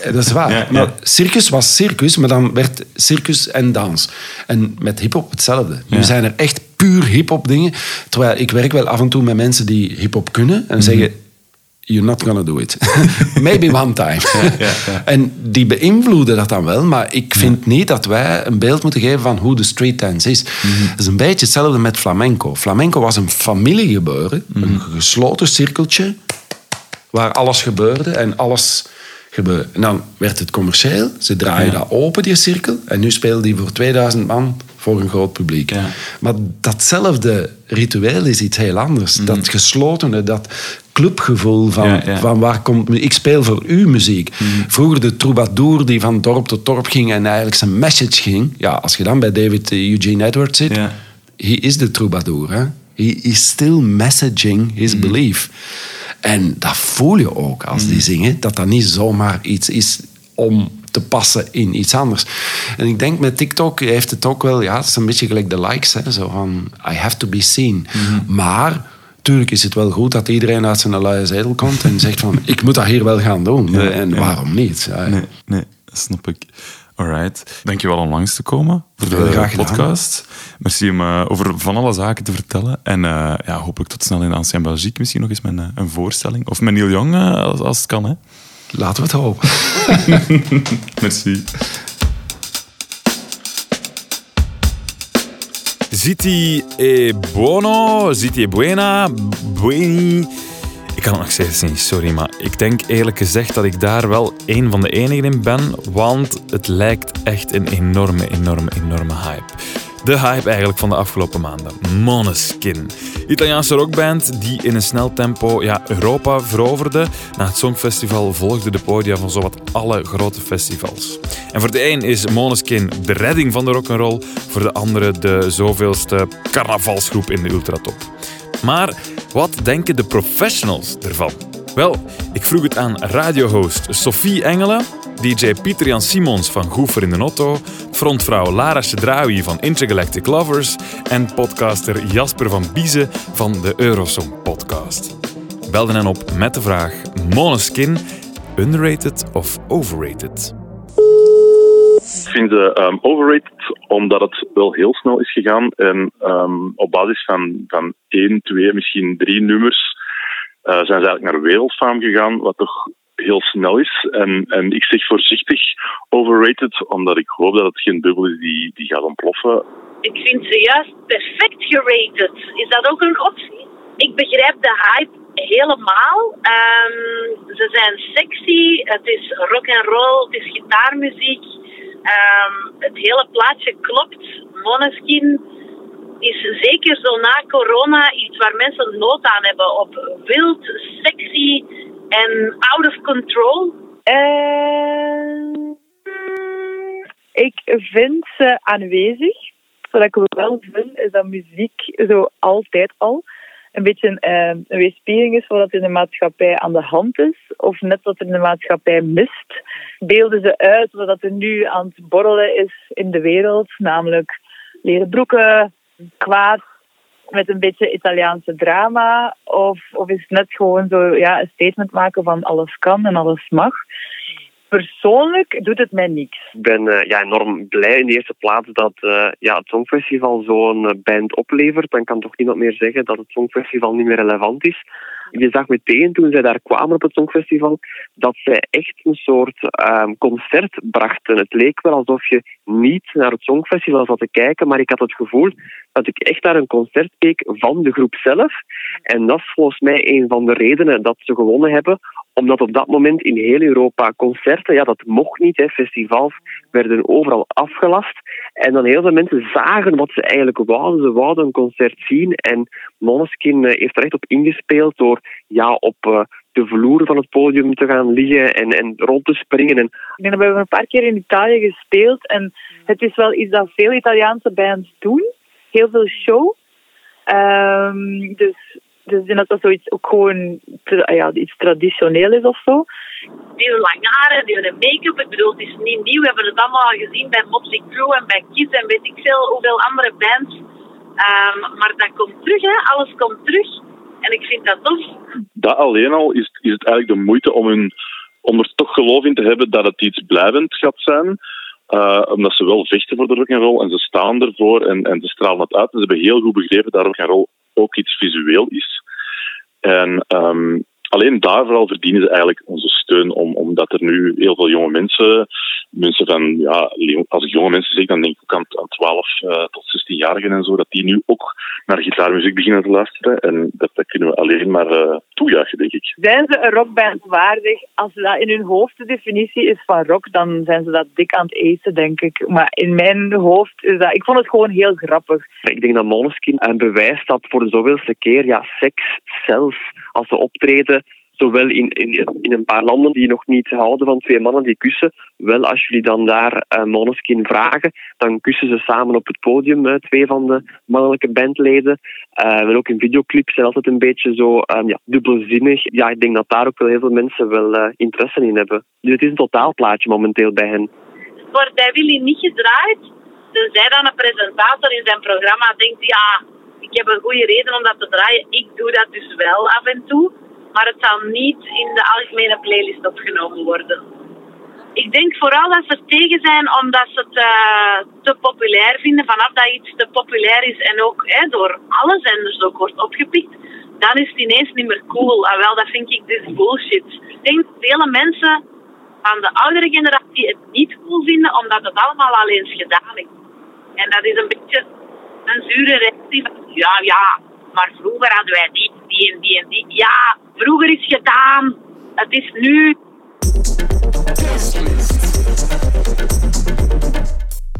Eh, Dat is waar. <laughs> Ja. Maar circus was circus, maar dan werd circus en dans. En met hip-hop hetzelfde. Nu zijn er echt puur hip-hop dingen. Terwijl ik werk wel af en toe met mensen die hip-hop kunnen Mhm. en zeggen: you're not gonna do it. <laughs> Maybe one time. En die beïnvloeden dat dan wel, maar ik vind niet dat wij een beeld moeten geven van hoe de street dance is. Het is een beetje hetzelfde met flamenco. Flamenco was een familiegebeuren, een gesloten cirkeltje, waar alles gebeurde en alles gebeurde. En dan werd het commercieel, ze draaien dat open, die cirkel, en nu spelen die voor 2000 man voor een groot publiek. Ja. Maar datzelfde ritueel is iets heel anders. Dat geslotene, dat clubgevoel van, Ja, ja. van waar komt... Ik speel voor u muziek. Vroeger de troubadour die van dorp tot dorp ging en eigenlijk zijn message ging. Ja, als je dan bij David eh, Eugene Edwards zit, Ja. he is de troubadour. Hè? He is still messaging his belief. En dat voel je ook als die zingen, dat dat niet zomaar iets is om te passen in iets anders. En ik denk met TikTok heeft het ook wel, ja, het is een beetje gelijk de likes, hè, zo van I have to be seen. Maar Tuurlijk is het wel goed dat iedereen uit zijn luie zetel komt en zegt van <laughs> ik moet dat hier wel gaan doen. en waarom niet? Ja, Nee, nee, dat snap ik. Alright. Dankjewel om langs te komen voor de graag podcast. Merci om eh, over van alle zaken te vertellen. En eh, ja, hopelijk tot snel in Ancien Belgique. Misschien nog eens met een, een voorstelling. Of met Neil Young, eh, als, als het kan. Hè. Laten we het hopen. <laughs> Merci. Ziti e buono, ziti e buena, bueni. Ik kan het nog steeds niet, sorry, maar ik denk eerlijk gezegd dat ik daar wel een van de enigen in ben, want het lijkt echt een enorme, enorme, enorme hype. De hype eigenlijk van de afgelopen maanden. Måneskin. Italiaanse rockband die in een snel tempo ja, Europa veroverde. Na het Songfestival volgde de podia van zowat alle grote festivals. En voor de een is Måneskin de redding van de rock'n'roll, voor de andere de zoveelste carnavalsgroep in de ultratop. Maar wat denken de professionals ervan? Wel, ik vroeg het aan radiohost Sophie Engelen, DJ Pieter Jan Simons van Goefer in de Notto, frontvrouw Lara Chedraoui van Intergalactic Lovers en podcaster Jasper van Biezen van de Eurosong podcast. Belden hen op met de vraag Måneskin, underrated of overrated? Ik vind ze ehm, overrated omdat het wel heel snel is gegaan. En ehm, op basis van, van één, twee, misschien drie nummers eh, zijn ze eigenlijk naar wereldfaam gegaan, wat toch heel snel is. En, ik zeg voorzichtig overrated, omdat ik hoop dat het geen bubbel is die, die gaat ontploffen. Ik vind ze juist perfect gerated. Is dat ook een optie? Ik begrijp de hype helemaal. Ehm, ze zijn sexy, het is rock and roll, het is gitaarmuziek. Ehm, het hele plaatje klopt. Måneskin is zeker zo na corona iets waar mensen nood aan hebben op wild, sexy en out of control. Eh, ik vind ze aanwezig. Wat ik wel vind, is dat muziek zo altijd al een beetje een, eh, een weerspiegeling is van wat in de maatschappij aan de hand is. Of net wat er in de maatschappij mist. Beelden ze uit wat er nu aan het borrelen is in de wereld. Namelijk leren broeken, kwaad, met een beetje Italiaanse drama? Of, of is het net gewoon zo ja, een statement maken van alles kan en alles mag? Persoonlijk doet het mij niks. Ik ben eh, ja, enorm blij in de eerste plaats dat eh, ja, het Songfestival zo'n eh, band oplevert. Dan kan toch niemand meer zeggen dat het Songfestival niet meer relevant is. Je zag meteen toen zij daar kwamen op het Songfestival dat zij echt een soort ehm, concert brachten. Het leek wel alsof je niet naar het Songfestival zat te kijken, maar ik had het gevoel dat ik echt naar een concert keek van de groep zelf. En dat is volgens mij een van de redenen dat ze gewonnen hebben omdat op dat moment in heel Europa concerten, ja, dat mocht niet, hè, festivals werden overal afgelast. En dan heel veel mensen zagen wat ze eigenlijk wouden. Ze wouden een concert zien. En Måneskin eh, heeft er echt op ingespeeld door ja, op eh, de vloer van het podium te gaan liggen en, en rond te springen. En we hebben een paar keer in Italië gespeeld. En het is wel iets dat veel Italiaanse bands doen. Heel veel show. Ehm, dus, dus ik denk dat dat zoiets ook gewoon tra- ja, iets traditioneel is of zo. die hebben lange haren, die hebben make-up. Ik bedoel, het is niet nieuw. We hebben het allemaal al gezien bij Motley Crue en bij Kiss en weet ik veel hoeveel andere bands. Ehm, maar dat komt terug, hè. Alles komt terug. En ik vind dat tof. Dat alleen al is, is het eigenlijk de moeite om, hun, om er toch geloof in te hebben dat het iets blijvend gaat zijn. Eh, omdat ze wel vechten voor de rock'n'roll en ze staan ervoor en, en ze stralen het uit. Ze hebben heel goed begrepen dat rock'n'roll ook iets visueel is. En ehm, alleen daar vooral verdienen ze eigenlijk onze steun, om, omdat er nu heel veel jonge mensen, mensen van, ja, als ik jonge mensen zeg, dan denk ik ook aan, aan 12 uh, tot 16-jarigen en zo, dat die nu ook naar gitaarmuziek beginnen te luisteren. En dat, dat kunnen we alleen maar uh, toejuichen, denk ik. Zijn ze een rockband waardig? Als dat in hun hoofd de definitie is van rock, dan zijn ze dat dik aan het eten, denk ik. Maar in mijn hoofd is dat... Ik vond het gewoon heel grappig. Ik denk dat Måneskin een bewijs dat voor de zoveelste keer, ja, seks, zelfs als ze optreden, zowel in, in, in een paar landen die nog niet houden van twee mannen die kussen, wel als jullie dan daar uh, Måneskin vragen, dan kussen ze samen op het podium, uh, twee van de mannelijke bandleden. Uh, en ook in videoclips zijn altijd een beetje zo um, ja, dubbelzinnig. Ja, ik denk dat daar ook wel heel veel mensen wel interesse in hebben. Dus het is een totaalplaatje momenteel bij hen. Wordt bij Willy niet gedraaid, tenzij dan een presentator in zijn programma denkt, ja, ik heb een goede reden om dat te draaien. Ik doe dat dus wel af en toe. Maar het zal niet in de algemene playlist opgenomen worden. Ik denk vooral dat ze tegen zijn omdat ze het uh, te populair vinden. Vanaf dat iets te populair is en ook hè, door alle zenders ook wordt opgepikt, dan is het ineens niet meer cool. En wel, dat vind ik dus bullshit. Ik denk dat vele mensen van de oudere generatie het niet cool vinden omdat het allemaal al eens gedaan is. En dat is een beetje een zure reactie van, ja, ja, maar vroeger hadden wij die, die en die en die. Ja, vroeger is gedaan. Het is nu.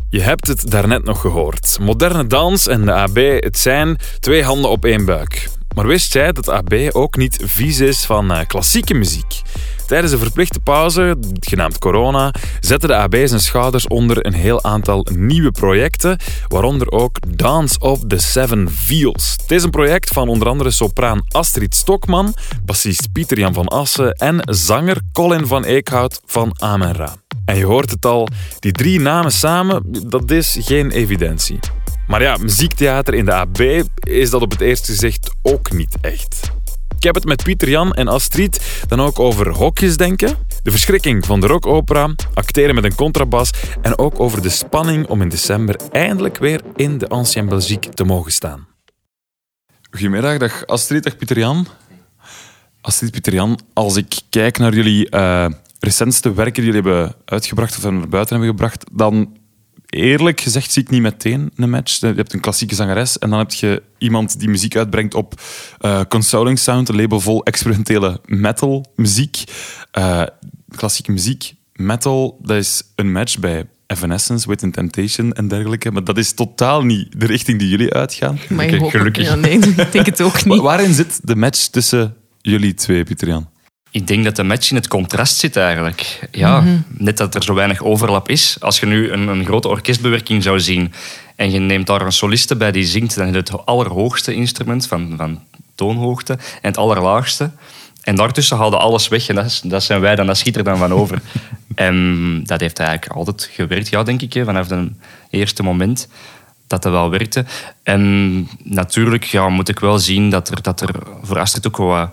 Je hebt het daarnet nog gehoord. Moderne dans en de AB, het zijn twee handen op één buik. Maar wist jij dat AB ook niet vies is van uh, klassieke muziek? Tijdens een verplichte pauze, genaamd corona, zette de AB zijn schouders onder een heel aantal nieuwe projecten, waaronder ook Dance of the Seven Vials. Het is een project van onder andere sopraan Astrid Stokman, bassist Pieter-Jan van Assen en zanger Colin van Eekhout van Amen Ra. En je hoort het al, die drie namen samen, dat is geen evidentie. Maar ja, muziektheater in de AB is dat op het eerste gezicht ook niet echt. Ik heb het met Pieter Jan en Astrid dan ook over hokjes denken, de verschrikking van de rockopera, acteren met een contrabas en ook over de spanning om in december eindelijk weer in de Ancien Belgique te mogen staan. Goedemiddag, dag Astrid, dag Pieter Jan. Astrid, Pieter Jan, als ik kijk naar jullie uh, recentste werken die jullie hebben uitgebracht of naar buiten hebben gebracht, dan eerlijk gezegd zie ik niet meteen een match. Je hebt een klassieke zangeres en dan heb je iemand die muziek uitbrengt op uh, Consoling Sound, een label vol experimentele metal muziek. Uh, klassieke muziek, metal, dat is een match bij Evanescence, Wit and Temptation en dergelijke. Maar dat is totaal niet de richting die jullie uitgaan. Maar gelukkig. Ja, nee, ik denk het ook niet. Waarin zit de match tussen jullie twee, Pieter Jan? Ik denk dat de match in het contrast zit eigenlijk. Ja, Mhm. Net dat er zo weinig overlap is. Als je nu een, een grote orkestbewerking zou zien en je neemt daar een soliste bij die zingt, dan is het het allerhoogste instrument van, van toonhoogte en het allerlaagste. En daartussen haalde alles weg en dat, is- dat zijn wij dan, dat schiet er dan van over. <laughs> en dat heeft eigenlijk altijd gewerkt, ja, denk ik, hè, vanaf het eerste moment dat dat wel werkte. En natuurlijk ja, moet ik wel zien dat er, dat er voor Astrid ook wat,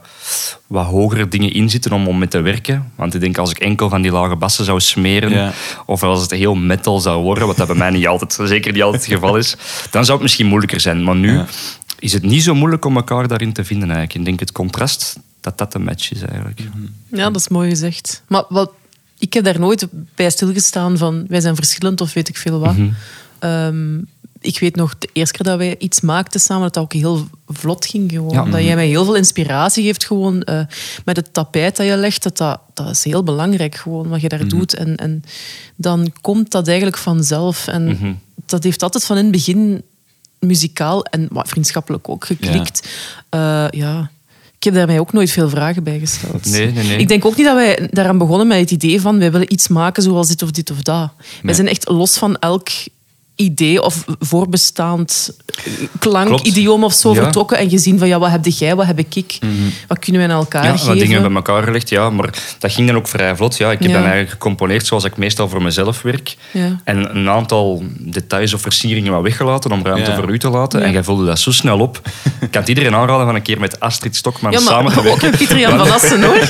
wat hogere dingen in zitten om, om mee te werken. Want ik denk als ik enkel van die lage bassen zou smeren, Ja. of als het heel metal zou worden, wat dat bij mij niet altijd, <laughs> zeker niet altijd het geval is, dan zou het misschien moeilijker zijn. Maar nu Ja. is het niet zo moeilijk om elkaar daarin te vinden eigenlijk. Ik denk het contrast, dat dat een match is eigenlijk. Ja, dat is mooi gezegd. Maar wat, ik heb daar nooit bij stilgestaan van wij zijn verschillend of weet ik veel wat. Ehm, ik weet nog, de eerste keer dat wij iets maakten samen, dat dat ook heel vlot ging. Gewoon. Ja. Dat jij mij heel veel inspiratie geeft gewoon, eh, met het tapijt dat je legt. Dat, dat, dat is heel belangrijk, gewoon, wat je daar doet. En, en dan komt dat eigenlijk vanzelf. En dat heeft altijd van in het begin muzikaal en wat, vriendschappelijk ook geklikt. Ja. ja. Ik heb daar mij ook nooit veel vragen bij gesteld. Nee, nee, nee. Ik denk ook niet dat wij daaraan begonnen met het idee van wij willen iets maken zoals dit of dit of dat. Wij zijn echt los van elk idee of voorbestaand klankidioom of zo Ja. Vertrokken en gezien van ja, wat heb jij, wat heb ik, wat kunnen wij aan elkaar Ja, geven. wat dingen bij elkaar gelegd, ja. Maar dat ging dan ook vrij vlot. Ja. Ik heb Ja. dan eigenlijk gecomponeerd zoals ik meestal voor mezelf werk. Ja. En een aantal details of versieringen wat weggelaten om ruimte Ja. voor u te laten. Ja. En jij vulde dat zo snel op. Ik kan het iedereen aanraden van een keer met Astrid Stokman Ja, samen te maar ook werken. met Pieter Jan van Assen hoor. <laughs>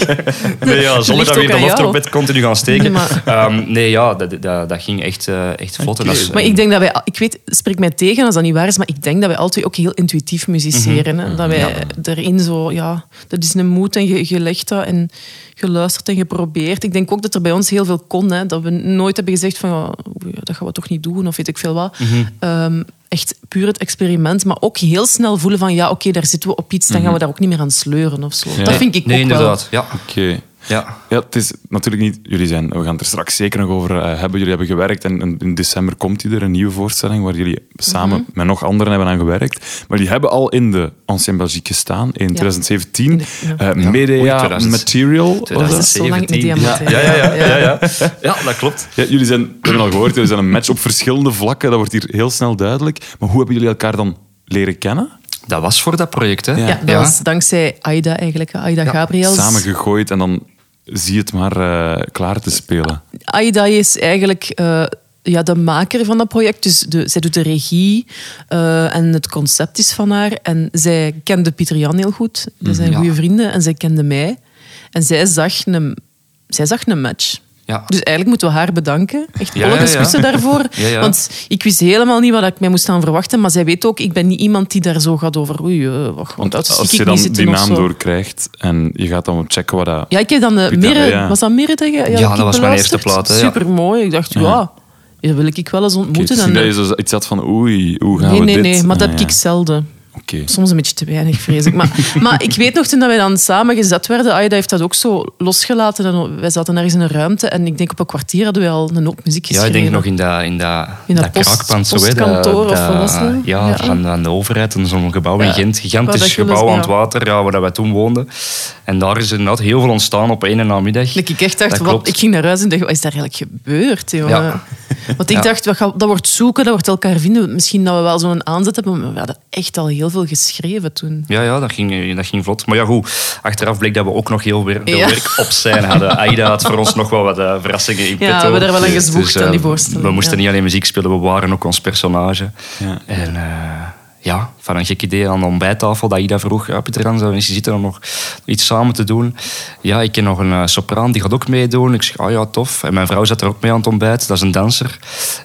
Nee, ja, zonder dat we ook hier de loft jou. op bed continu gaan steken. Nee, maar- Ehm, nee, ja, dat, dat, dat ging echt, eh, echt vlot. En dat is, Maar ik denk dat dat wij, ik weet, spreek mij tegen als dat niet waar is, maar ik denk dat wij altijd ook heel intuïtief musiceren. Mhm. hè. Dat wij erin zo, ja, dat is een moed en je, je legt dat en geluisterd en geprobeerd. Ik denk ook dat er bij ons heel veel kon. Hè, dat we nooit hebben gezegd van, ja, oei, dat gaan we toch niet doen of weet ik veel wat. Mhm. Ehm, echt puur het experiment, maar ook heel snel voelen van, ja, oké, daar zitten we op iets, dan gaan we daar ook niet meer aan sleuren of zo. Dat vind ik Nee, ook wel. inderdaad. Ja. Oké. Ja. Ja, het is natuurlijk niet... Jullie zijn... We gaan het er straks zeker nog over eh, hebben. Jullie hebben gewerkt en in- in december komt die er, een nieuwe voorstelling waar jullie samen Mhm. met nog anderen hebben aan gewerkt. Maar die hebben al in de Ancien Belgique gestaan in 2017. Ja. Eh, Media Oei, 2000. Material. was Dat dat? is zo lang met 2017. diamanten. Ja, ja, ja, ja, ja. <laughs> ja, dat klopt. Ja, jullie zijn, we hebben al gehoord, jullie zijn een match op verschillende vlakken. Dat wordt hier heel snel duidelijk. Maar hoe hebben jullie elkaar dan leren kennen? Dat was voor dat project, hè? Ja. Ja, dat was dankzij Aida eigenlijk, Aida Gabriels. Samen gegooid en dan zie je het maar eh, klaar te spelen. Aida is eigenlijk eh, ja, de maker van dat project. Dus de, zij doet de regie eh, en het concept is van haar. En zij kende Pieter Jan heel goed. Dat zijn Ja. goede vrienden. En zij kende mij. En zij zag een, zij zag een match. Ja. Dus eigenlijk moeten we haar bedanken. Echt Ja, alle ja, daarvoor. Ja, ja. Want ik wist helemaal niet wat ik mij moest aan verwachten. Maar zij weet ook, ik ben niet iemand die daar zo gaat over... Oei, eh, wat gaat Want zie als je dan die naam doorkrijgt en je gaat dan checken wat dat... Ja, ik heb dan de Pieter, Mirre, ja. was dat Mirre ja, dat was mijn eerste plaat, hè, ja. Super mooi. Ik dacht, ja, dat wil ik wel eens ontmoeten. is niet En, dat je zo iets had van oei, hoe gaan nee, we nee, dit? nee, maar dat Ah, heb ik zelden. Soms een beetje te weinig, vrees ik. Maar, <laughs> maar ik weet nog, toen dat wij dan samen gezet werden, Aida heeft dat ook zo losgelaten. En wij zaten ergens in een ruimte en ik denk op een kwartier hadden wij al een hoop muziek Ja, geschreven. ik denk nog in dat, in dat, In dat post- kraakpand. zo, hè, dat- of wat dat? Ja, Ja. Van, van de overheid. En zo'n gebouw in Ja. Gent. Gigantisch dat gebouw dus- aan het ja. water, ja, waar wij toen woonden. En daar is inderdaad heel veel ontstaan op één namiddag. Dat ik echt dacht, Dat wat, ik ging naar huis en dacht, wat is daar eigenlijk gebeurd? Ja. <laughs> Want ik Ja. dacht, dat wordt zoeken, dat wordt elkaar vinden. Misschien dat we wel zo'n aanzet hebben, maar we hadden echt al heel veel geschreven toen. Ja, ja dat, ging, dat ging vlot. Maar ja, goed. Achteraf bleek dat we ook nog heel veel Ja. werk op zijn hadden. <laughs> Aida had voor ons nog wel wat eh, verrassingen in Ja, petto. we hebben daar wel aan gezwoegd, Dus, aan die eh, voorstelling, We moesten ja. niet alleen muziek spelen, we waren ook ons personage. Ja. En eh, ja, van een gek idee aan de ontbijttafel dat Ida vroeg, ja, Pieter Hans, we zitten er nog iets samen te doen. Ja, ik ken nog een eh, sopraan, die gaat ook meedoen. Ik zeg, ah ja, tof. En mijn vrouw zat er ook mee aan het ontbijt, dat is een danser.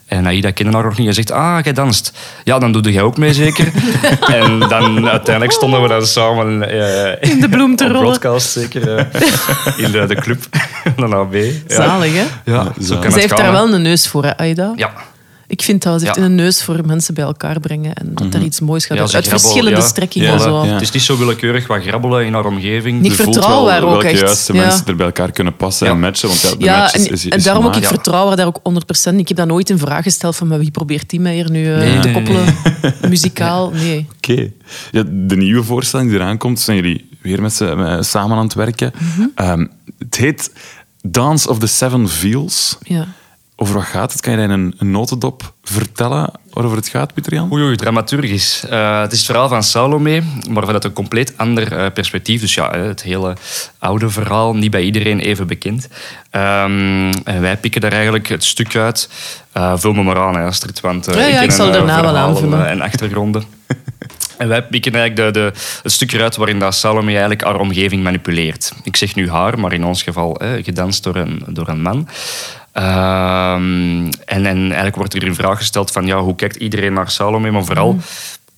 En Aida kende haar nog niet. Hij zegt, ah, jij danst. Ja, dan doe jij ook mee zeker. <laughs> en dan uiteindelijk stonden we dan samen... eh, In de bloem te rollen. broadcast zeker, eh, <laughs> in de, de club, <laughs> de AB. Ja. Zalig, hè? Ja, zo kan het heeft gaan, daar wel een neus voor, hè, Aida? Ja, Ik vind dat. Ze heeft Ja. een neus voor mensen bij elkaar brengen en dat er iets moois gaat Ja, uit. grabbel- verschillende ja. strekkingen. Ja, zo. ja. Het is niet zo willekeurig wat grabbelen in haar omgeving. Voelt vertrouw wel haar ook welke echt. juiste Ja. mensen er bij elkaar kunnen passen Ja. en matchen. Want ja, de Ja, match is, en, is, is en daarom ook, ik vertrouw haar daar ook 100%. Ik heb dat nooit in vraag gesteld van maar wie probeert die mij hier nu eh, Nee, te nee, koppelen. <laughs> Muzikaal, nee. Oké. Ja, de nieuwe voorstelling die eraan komt, zijn jullie weer met ze met- samen aan het werken. Mhm. Ehm, het heet Dance of the Seven Feels. Ja. Over wat gaat het? Kan je daar in een, een notendop vertellen waarover het gaat, Pieter Jan? Oei, oei, dramaturgisch. Eh, het is het verhaal van Salome, maar vanuit een compleet ander eh, perspectief. Dus ja, het hele oude verhaal, niet bij iedereen even bekend. Ehm, en wij pikken daar eigenlijk het stuk uit. Eh vul me maar aan, hè, Astrid, want eh, Ja, ja, ik zal een, eh, daarna wel aanvullen. eh, En achtergronden. <laughs> En wij pikken eigenlijk de, de, het stuk eruit waarin dat Salome eigenlijk haar omgeving manipuleert. Ik zeg nu haar, maar in ons geval eh, gedanst door een, door een man. Ehm, en, en eigenlijk wordt er een vraag gesteld van ja, hoe kijkt iedereen naar Salome, maar vooral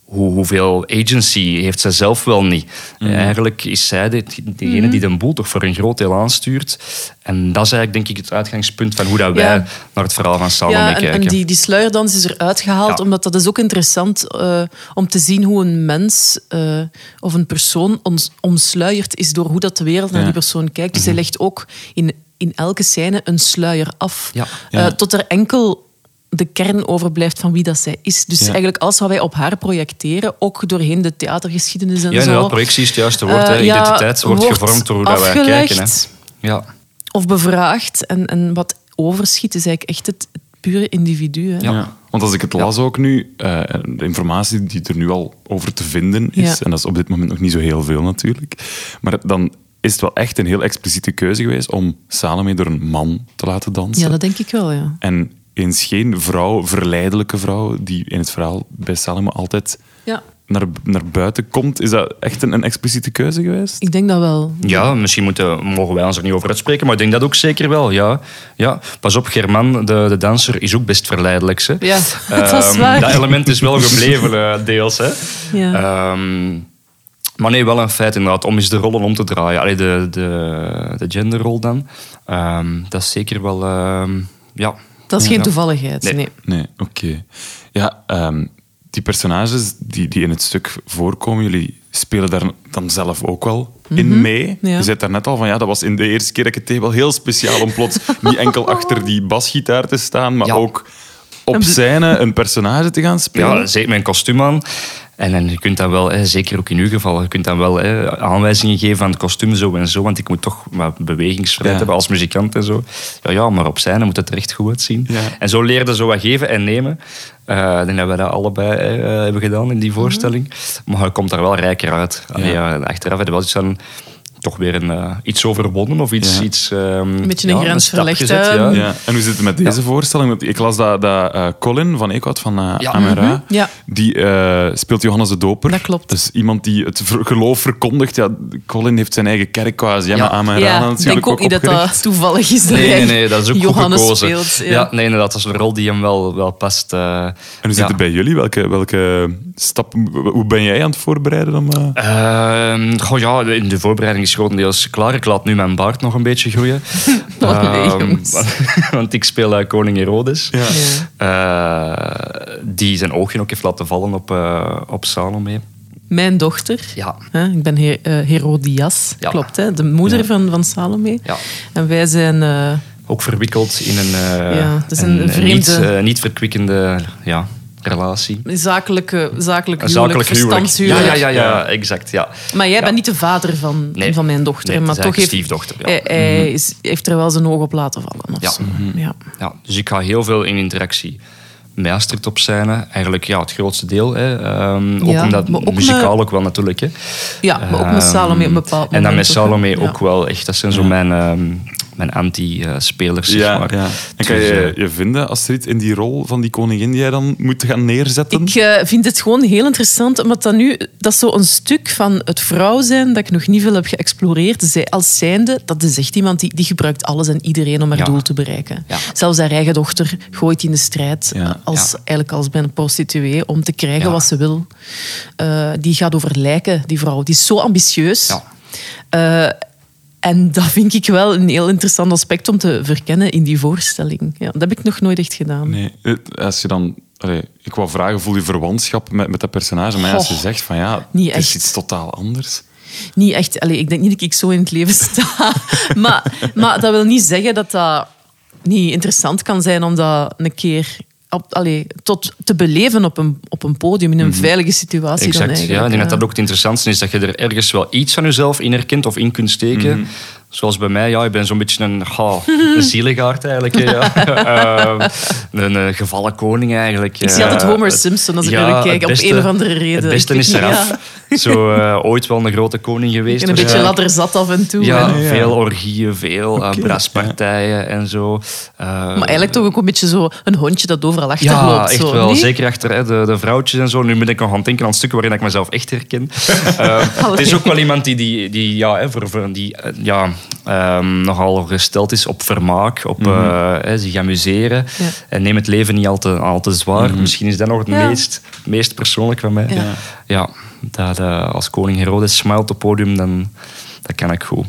hoe, hoeveel agency heeft zij zelf wel niet. Eigenlijk is zij de, degene die de boel toch voor een groot deel aanstuurt. En dat is eigenlijk denk ik het uitgangspunt van hoe dat wij Ja. naar het verhaal van Salome Ja, en, kijken. en die, die sluierdans is eruit gehaald, Ja. omdat dat is ook interessant eh, om te zien hoe een mens eh, of een persoon ons, omsluierd is door hoe dat de wereld naar die persoon kijkt. Dus hij legt ook in, in elke scène een sluier af, Ja. Eh, Ja. tot er enkel de kern overblijft van wie dat zij is. Dus Ja. eigenlijk alles wat wij op haar projecteren, ook doorheen de theatergeschiedenis en ja, zo. inderdaad, projectie is het juiste woord. Eh, ja, Identiteit wordt, wordt gevormd door hoe dat wij kijken. Hè. Ja. Of bevraagd. En, en wat overschiet is eigenlijk echt het, het pure individu. Hè? Ja. Want als ik het las ook nu, eh, de informatie die er nu al over te vinden is, Ja. en dat is op dit moment nog niet zo heel veel natuurlijk, maar dan is het wel echt een heel expliciete keuze geweest om Salome door een man te laten dansen. Ja, dat denk ik wel, ja. En eens geen vrouw, verleidelijke vrouw, die in het verhaal bij Salome altijd Ja, naar, naar buiten komt. Is dat echt een, een expliciete keuze geweest? Ik denk dat wel. Ja, misschien moeten, mogen wij ons er niet over uitspreken, maar ik denk dat ook zeker wel. Ja. Ja. Pas op, German, de, de danser, is ook best verleidelijk. Hè. Ja, <laughs> dat is Ehm, waar. Dat element is wel gebleven, eh, deels. Hè. Ja. Ehm, maar nee, wel een feit inderdaad, om eens de rollen om te draaien. Allee, de, de, de genderrol dan. Ehm, dat is zeker wel... ehm, ja. Dat is geen Ja. toevalligheid. Nee. Nee. Nee, oké. Ja, ehm, die personages die, die in het stuk voorkomen, jullie spelen daar dan zelf ook wel in mee. ja. Je zei daar net al van, ja, dat was in de eerste keer dat ik het deed wel heel speciaal om plots niet enkel achter die basgitaar te staan, maar Ja. ook op scène een personage te gaan spelen. Ja, zeker mijn kostuum aan. En, en je kunt dan wel, hè, zeker ook in uw geval, je kunt dan wel hè, aanwijzingen geven van het kostuum zo en zo, want ik moet toch wat bewegingsvrijheid Ja. hebben als muzikant en zo. Ja, ja, maar op scène moet het er echt goed uitzien. Ja. En zo leerde zo wat geven en nemen. Eh, ik denk dat we dat allebei hebben gedaan in die voorstelling. Maar je komt daar wel rijker uit. Allee, achteraf heb je wel iets van toch weer een, eh, iets overwonnen of iets... Ja. iets ehm, Een beetje een ja, grens verlegd, gezet, hè. ja. Ja. En hoe zit het met deze voorstelling? Want ik las dat, dat eh, Colin van Eekhout van eh Ja. Amera, Ja. die eh, speelt Johannes de Doper. Dat klopt. Dus iemand die het ver- geloof verkondigt. Ja, Colin heeft zijn eigen kerk quasi. Ja, Ja. maar Amera Ja, ik natuurlijk denk ook niet dat opgericht. dat toevallig is. Nee, nee, nee, dat is ook Johannes goed gekozen. speelt. ja. nee, inderdaad, dat is een rol die hem wel, wel past. eh. En hoe zit het bij jullie? Welke, welke stap, hoe ben jij aan het voorbereiden? Om, eh, Ehm, goh, ja, de de voorbereiding is grotendeels klaar. Ik laat nu mijn baard nog een beetje groeien. <laughs> Oh, nee, <laughs> want ik speel eh, koning Herodes. Ja. Eh, die zijn oogje ook heeft laten vallen op, eh, op Salome. Mijn dochter. Ja. Hè, ik ben Her- eh, Herodias, Ja. klopt. Hè, de moeder van, van Salome. Ja. En wij zijn... eh, Ook verwikkeld in een, eh, Ja, een niet, vreemde- eh, niet verkwikkende ja, relatie. zakelijke, zakelijk Een huwelijk. Ja, ja, ja, ja, exact. Ja. Maar jij bent niet de vader van, van mijn dochter. Maar toch heeft, stiefdochter, ja. hij, is- heeft er wel zijn oog op laten vallen. Ja. zo. Ja. Ja, dus ik ga heel veel in interactie Astrid op scène. Eigenlijk ja, het grootste deel. Hè. Ehm, ook Ja, omdat ook muzikaal ook wel natuurlijk. Hè. ja, maar ook met Ehm, Salome op een bepaald En dan met ook. Salome Ja. ook wel echt. Dat zijn zo mijn, ehm, mijn anti-spelers, zeg ja, maar. ja. En kan Dus, je eh, je vinden, Astrid, in die rol van die koningin die jij dan moet gaan neerzetten? Ik eh, vind het gewoon heel interessant, omdat dat nu... Dat is zo een stuk van het vrouw zijn dat ik nog niet veel heb geëxploreerd. Zij als zijnde, dat is echt iemand die, die gebruikt alles en iedereen om haar Ja. doel te bereiken. Ja. Zelfs haar eigen dochter gooit in de strijd, Ja. als, Ja. eigenlijk als bij een prostituee, om te krijgen Ja. wat ze wil. Eh, die gaat over lijken, die vrouw. Die is zo ambitieus. Ja. En dat vind ik wel een heel interessant aspect om te verkennen in die voorstelling. Ja, dat heb ik nog nooit echt gedaan. Nee, als je dan... allee, ik wou vragen, voel je verwantschap met, met dat personage? Maar ja, als je zegt van ja, het is iets totaal anders. Niet echt. Allee, ik denk niet dat ik zo in het leven sta. <laughs> maar, maar dat wil niet zeggen dat dat niet interessant kan zijn om dat een keer op, allee, tot te beleven op een, op een podium in een veilige situatie. Dan Exact, ja. Ik denk dat ja. dat ook het interessantste is, dat je er ergens wel iets van jezelf in herkent of in kunt steken. Zoals bij mij, ja, ik ben zo'n beetje een, ga, een <laughs> zieligaard eigenlijk. Ja. <laughs> Ehm, een, eh, gevallen koning eigenlijk. Ik zie altijd Eh, Homer het- Simpson als ik ja, naar kijk, op een of andere reden. Het beste is eraf. Zo eh, ooit wel een grote koning geweest. En een beetje waarschijnlijk. ladderzat af en toe. Ja, ja. veel orgieën, veel eh, braspartijen en zo. Eh, Maar eigenlijk toch ook een beetje zo een hondje dat overal achter ja, loopt. echt zo, wel. Zeker achter hè, de, de vrouwtjes en zo. Nu ben ik nog aan het denken aan stukken waarin ik mezelf echt herken. <laughs> Eh, het is ook wel iemand die, die, die, ja, hè, voor, voor die, eh, ja, ehm, nogal gesteld is op vermaak, op eh, hè, zich amuseren. Ja. En neem het leven niet al te, al te zwaar. Misschien is dat nog het Ja. meest, meest persoonlijk van mij. Ja. Ja, dat, eh, als koning Herodes smilt op het podium, dan... Dat kan ik goed.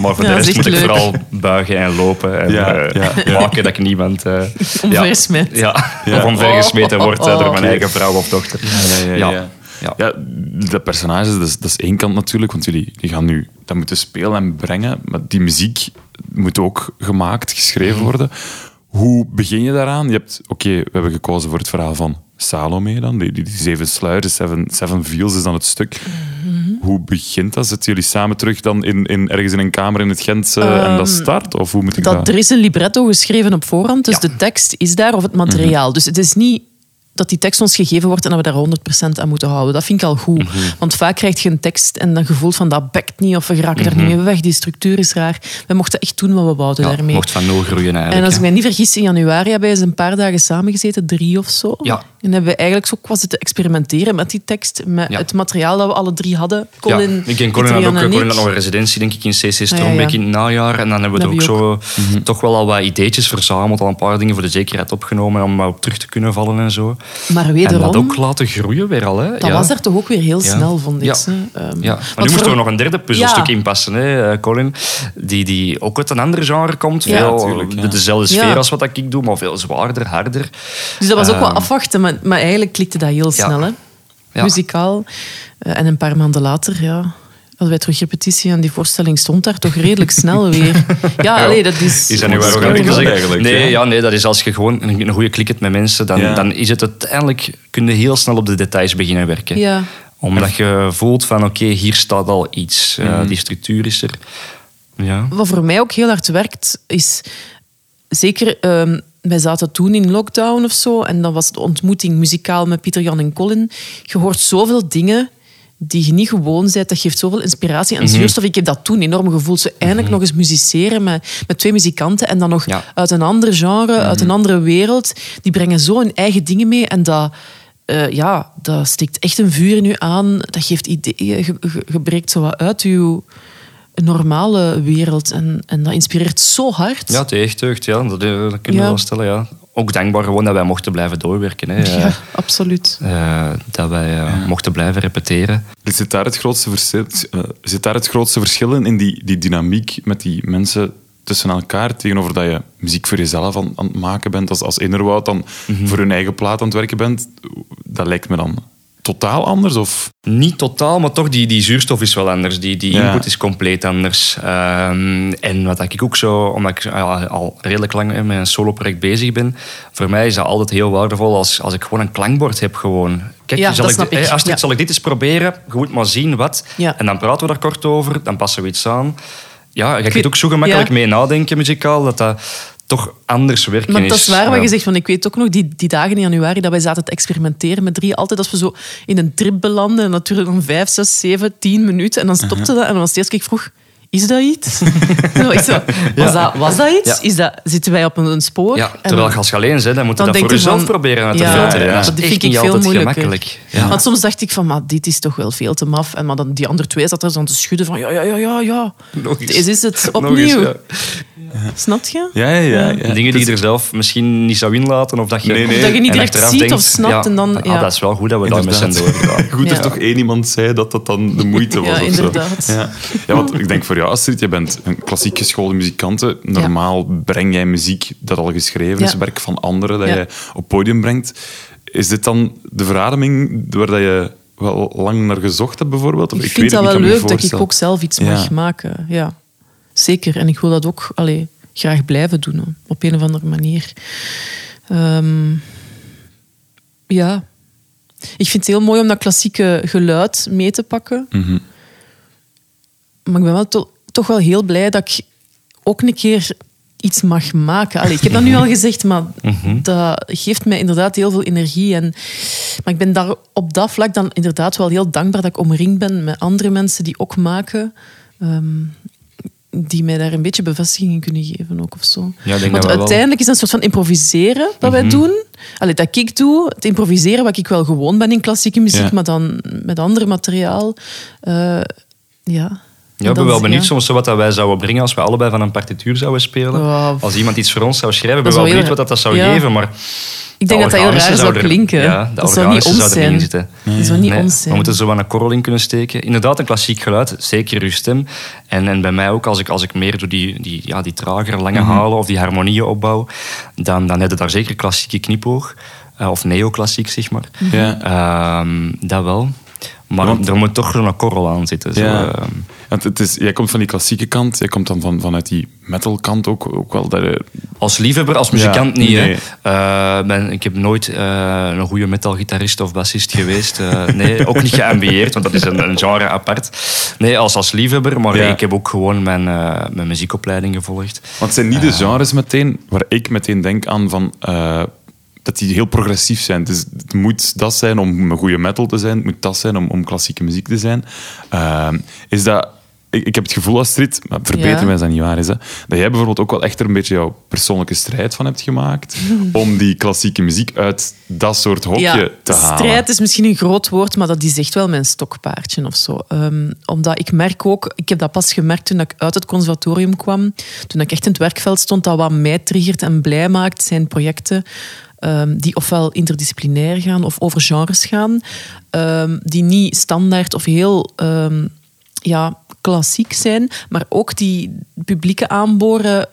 Maar voor Ja, de rest moet ik vooral buigen en lopen. En Ja, eh, ja, ja. maken dat ik niemand... eh. Ja, Ja. of omvergesmeten wordt eh, Oh. door mijn eigen vrouw of dochter. Ja, ja, de personages, dat is, dat is één kant natuurlijk, want jullie die gaan nu dat moeten spelen en brengen, maar die muziek moet ook gemaakt, geschreven worden. Hoe begin je daaraan? Je hebt, oké, we hebben gekozen voor het verhaal van Salome dan, die, die, die zeven sluiers, seven, seven Veils is dan het stuk. Hoe begint dat? Zitten jullie samen terug dan in, in, ergens in een kamer in het Gentse en dat start? Of hoe moet ik dat? dat, er is een libretto geschreven op voorhand, dus Ja. de tekst is daar, of het materiaal. Dus het is niet dat die tekst ons gegeven wordt en dat we daar 100% aan moeten houden. Dat vind ik al goed. Want vaak krijg je een tekst en dan gevoel van dat bekt niet of we geraken er niet mee weg, die structuur is raar. We mochten echt doen wat we wouden Ja, daarmee. mocht van nul groeien eigenlijk. En als ik mij niet vergis, in januari hebben wij eens een paar dagen samengezeten, drie of zo. Ja. En hebben we eigenlijk zo qua zitten experimenteren met die tekst, met Ja. het materiaal dat we alle drie hadden. Colin, ja, ik en Colin had ook en Colin had nog een residentie denk ik, in CC ja, Strombeek ja. in het najaar. En dan hebben we Dat er ook zo toch wel al wat ideetjes verzameld, al een paar dingen voor de zekerheid opgenomen om maar op terug te kunnen vallen en zo. Maar En wederom, dat ook laten groeien weer al. Hè? dat ja. was er toch ook weer heel Ja. snel, vond ik. Ja. Ehm, Ja, maar nu moest voor- er nog een derde puzzelstuk Ja. inpassen, hè, eh, Colin. Die, die ook uit een ander genre komt. Ja. Veel, Natuurlijk, ja. de- Dezelfde sfeer Ja. als wat ik doe, maar veel zwaarder, harder. Dus dat was ook wel Ehm, afwachten, maar, maar eigenlijk klikte dat heel snel. Hè? Ja. Muzikaal. Eh, en een paar maanden later, ja, hadden wij terug repetitie en die voorstelling stond daar toch redelijk <laughs> snel weer. Ja, allee, dat is... Is dat nu te wel zeggen? eigenlijk, nee, ja. ja, nee, dat is als je gewoon een, een goede klik hebt met mensen, dan, Ja. dan is het uiteindelijk, kun je heel snel op de details beginnen werken. Ja. Omdat je voelt van, oké, hier staat al iets. Eh, Mhm. die structuur is er. Ja. Wat voor mij ook heel hard werkt, is zeker. ehm, wij zaten toen in lockdown of zo, en dan was de ontmoeting muzikaal met Pieter, Jan en Colin. Je hoort zoveel dingen die je niet gewoon bent. Dat geeft zoveel inspiratie en zuurstof. Ik heb dat toen enorm gevoeld. Zo eindelijk nog eens musiceren met, met twee muzikanten en dan nog Ja. uit een ander genre, uit een andere wereld. Die brengen zo hun eigen dingen mee en dat... eh, ja, dat steekt echt een vuur in u aan. Dat geeft ideeën. Je, je, je breekt zo wat uit je normale wereld. En, en dat inspireert zo hard. Ja, deugd, ja. Dat, eh, dat kunnen Ja. we wel stellen, ja. Ook dankbaar gewoon dat wij mochten blijven doorwerken. Hè. Ja, Eh, absoluut. eh, dat wij mochten blijven repeteren. Zit daar het grootste verschil, eh, zit daar het grootste verschil in, in die, die dynamiek met die mensen tussen elkaar, tegenover dat je muziek voor jezelf aan, aan het maken bent, als, als innerwoud dan Mhm. voor hun eigen plaat aan het werken bent? Dat lijkt me dan totaal anders? Of? Niet totaal, maar toch, die, die zuurstof is wel anders. Die, die Ja. input is compleet anders. Ehm, en wat ik ook zo, omdat ik al redelijk lang hè, met een solo-project bezig ben, voor mij is dat altijd heel waardevol als, als ik gewoon een klankbord heb. Gewoon. Kijk, Ja, zal, dat ik, snap ik. hè, als ik, Ja. zal ik dit eens proberen? Je moet maar zien wat. Ja. En dan praten we daar kort over, dan passen we iets aan. Ja, je kunt ook zo gemakkelijk ja. mee nadenken muzikaal, dat dat toch anders werken Maar is. dat is waar wat je zegt. Want ik weet ook nog die, die dagen in januari dat wij zaten te experimenteren met drie. Altijd als we zo in een trip belanden. En natuurlijk dan vijf, zes, zeven, tien minuten. En dan stopte dat. En dan was het eerst keer ik vroeg... Is dat iets? <laughs> Zo, ik zo, was, dat, was dat iets? Ja. Is dat, zitten wij op een, een spoor? Ja, terwijl dan- als je alleen bent, dan moet je dan dat voor jezelf van- proberen uit te Ja, filteren. ja, Dat is vind ik niet veel altijd moeilijker. gemakkelijk. Ja. Want soms dacht ik van, maar dit is toch wel veel te maf. En maar dan die andere twee zat er zo te schudden van, ja, ja, ja, ja, ja. Nog eens. Deze is het, Nog opnieuw. eens, ja. Snap je? Ja, ja, ja. ja. Dingen die Dus- je er zelf misschien niet zou inlaten. Of dat je, Nee, nee. Of dat je niet direct ziet denkt, of snapt ja, en dan- ah, dat is wel goed dat we daarmee zijn Inderdaad. doorgegaan. <laughs> Goed Ja. dat toch één iemand zei dat dat dan de moeite <laughs> was. Ja, of zo. inderdaad. Ja. ja, want ik denk voor jou, Astrid, je bent een klassiek geschoolde muzikante. Normaal breng jij muziek dat al geschreven is, werk van anderen dat Ja. je op podium brengt. Is dit dan de verademing waar dat je wel lang naar gezocht hebt, bijvoorbeeld? Of Ik weet vind dat het wel kan me leuk dat ik ook zelf iets Ja. mag maken. Ja, zeker. En ik wil dat ook allee, graag blijven doen, op een of andere manier. Ehm, ja. Ik vind het heel mooi om dat klassieke geluid mee te pakken. Mhm. Maar ik ben wel to- toch wel heel blij dat ik ook een keer iets mag maken. Allee, ik heb dat nu al gezegd, maar dat geeft mij inderdaad heel veel energie. En, maar ik ben daar op dat vlak dan inderdaad wel heel dankbaar dat ik omringd ben met andere mensen die ook maken. ehm, die mij daar een beetje bevestiging in kunnen geven ook of zo. Ja, ik denk Want wel- uiteindelijk is dat een soort van improviseren dat wij doen. Allee, dat ik doe, het improviseren wat ik wel gewoon ben in klassieke muziek, Ja. maar dan met ander materiaal. Eh, ja. Ja, ik ben wel benieuwd ja. soms zo wat dat wij zouden brengen als we allebei van een partituur zouden spelen. Als iemand iets voor ons zou schrijven, ik ben Dat wel benieuwd wat dat, dat zou ja. geven. Maar Ik denk dat dat heel raar zou zouden er- klinken. Ja, de dat zou niet ons erin zijn. zitten. Dat zou niet Nee, ons We moeten zo wat een korrel in kunnen steken. Inderdaad, een klassiek geluid, zeker uw stem. En, en bij mij ook, als ik, als ik meer doe die, die, ja, die trager, lange Mhm. halen of die harmonieën opbouw, dan, dan heb je daar zeker klassieke knipoog. Eh, of neoclassiek, zeg maar. Ja. Ehm, dat wel. Maar Want- er moet toch een korrel aan zitten. Zo, Ja. ehm. Want het is, jij komt van die klassieke kant, jij komt dan van, vanuit die metal kant ook, ook wel. Dat je, Als liefhebber, als muzikant Ja, niet. nee. Hè. Eh, ben, ik heb nooit eh, een goede metalgitarist of bassist geweest. Eh, nee, ook niet geambieerd, want dat is een, een genre apart. Nee, als, als liefhebber, maar Ja. ik heb ook gewoon mijn, eh, mijn muziekopleiding gevolgd. Want het zijn niet de genres meteen waar ik meteen denk aan van. Dat die heel progressief zijn. Dus het moet dat zijn om een goede metal te zijn. Het moet dat zijn om, om klassieke muziek te zijn. Eh, is dat ik, ik heb het gevoel, Astrid, maar verbeter Ja. mij als dat niet waar is, hè, dat jij bijvoorbeeld ook wel echt er een beetje jouw persoonlijke strijd van hebt gemaakt <laughs> om die klassieke muziek uit dat soort hokje te halen. strijd is misschien een groot woord, maar dat is echt wel mijn stokpaardje of zo. Ehm, omdat ik merk ook, ik heb dat pas gemerkt toen ik uit het conservatorium kwam, toen ik echt in het werkveld stond, dat wat mij triggert en blij maakt, zijn projecten ehm, die ofwel interdisciplinair gaan of over genres gaan, ehm, die niet standaard of heel ehm, ja, klassiek zijn, maar ook die publieke aanboren